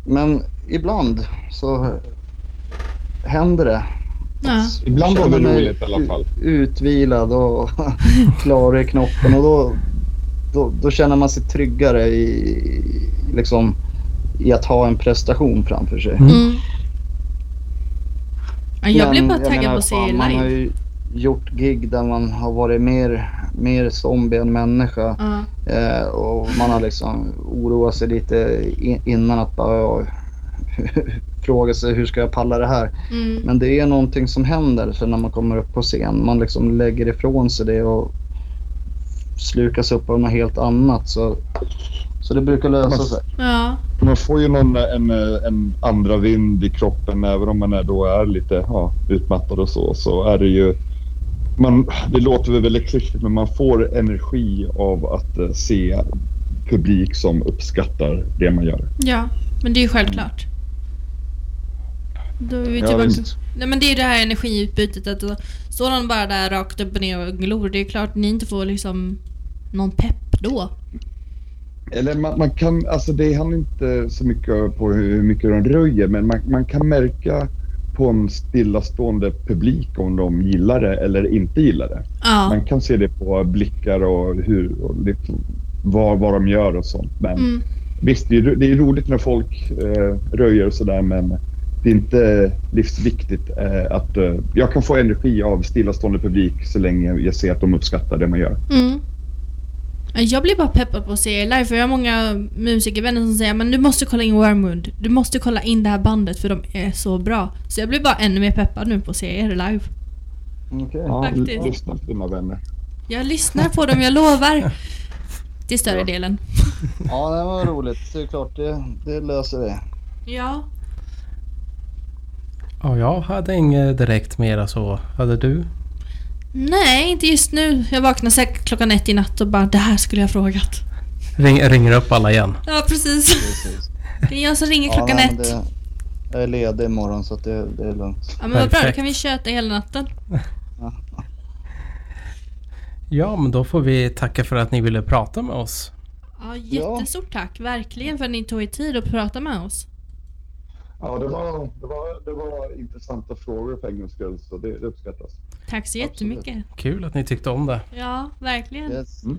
Men ibland så händer det. Ja. Ibland var det roligt i alla fall. Utvilad och klar i knoppen och då, då, då känner man sig tryggare i, liksom, i att ha en prestation framför sig. Mm. Ja, jag blir Men bara taggad på att se live. Gjort gig där man har varit mer, mer zombie än människa. Ja. Eh, och man har liksom oroat sig lite innan att bara ja, fråga sig hur ska jag palla det här. Mm. Men det är någonting som händer sen när man kommer upp på scen. Man liksom lägger ifrån sig det och slukas upp av något helt annat. Så, så det brukar lösa sig. Ja. Man får ju någon, en, en andra vind i kroppen även om man är, då är lite ja, utmattad och så. Så är det ju... Man, det låter väl väldigt klyschigt men man får energi av att eh, se publik som uppskattar det man gör. ja, men det är ju självklart. Då är vi tillbaka. Nej men det är ju det här energiutbytet att står någon bara där rakt upp och ner och glor. Det är klart ni inte får liksom någon pepp då. Eller man, man kan, alltså det handlar inte så mycket på hur mycket de röjer men man, man kan märka på en stillastående publik om de gillar det eller inte gillar det. Ja. Man kan se det på blickar och hur och liksom vad, vad de gör och sånt. Men Mm. visst, det är, det är roligt när folk eh, röjer och sådär men det är inte livsviktigt eh, att eh, jag kan få energi av stillastående publik så länge jag ser att de uppskattar det man gör. Mm. Jag blir bara peppad på att se er live för jag har många musikervänner som säger men du måste kolla in Wormwood. Du måste kolla in det här bandet för de är så bra. Så jag blir bara ännu mer peppad nu på att se er live. Okej. Ja, Faktiskt. lyssna på dina vänner. Jag lyssnar på dem, jag lovar. till större Ja. delen. Ja, det var roligt. Det är klart, det, det löser vi. Ja. Ja, jag hade inget direkt mera så. Hade du? Nej, inte just nu. Jag vaknade säkert klockan ett i natt och bara det här skulle jag ha frågat. Ring, ringer upp alla igen. Ja, precis. Precis. Det är jag som ringer klockan nej, men ett. det, jag är ledig imorgon så att det, det är lugnt. Ja men vad bra, då kan vi köta hela natten. Ja, men då får vi tacka för att ni ville prata med oss. Ja, jättestort tack. Verkligen för att ni tog er tid att prata med oss. Ja, det var, det var, det var intressanta frågor för en gångs skull, så det, det uppskattas. Tack så Absolut. jättemycket. Kul att ni tyckte om det. Ja, verkligen. Yes. Mm.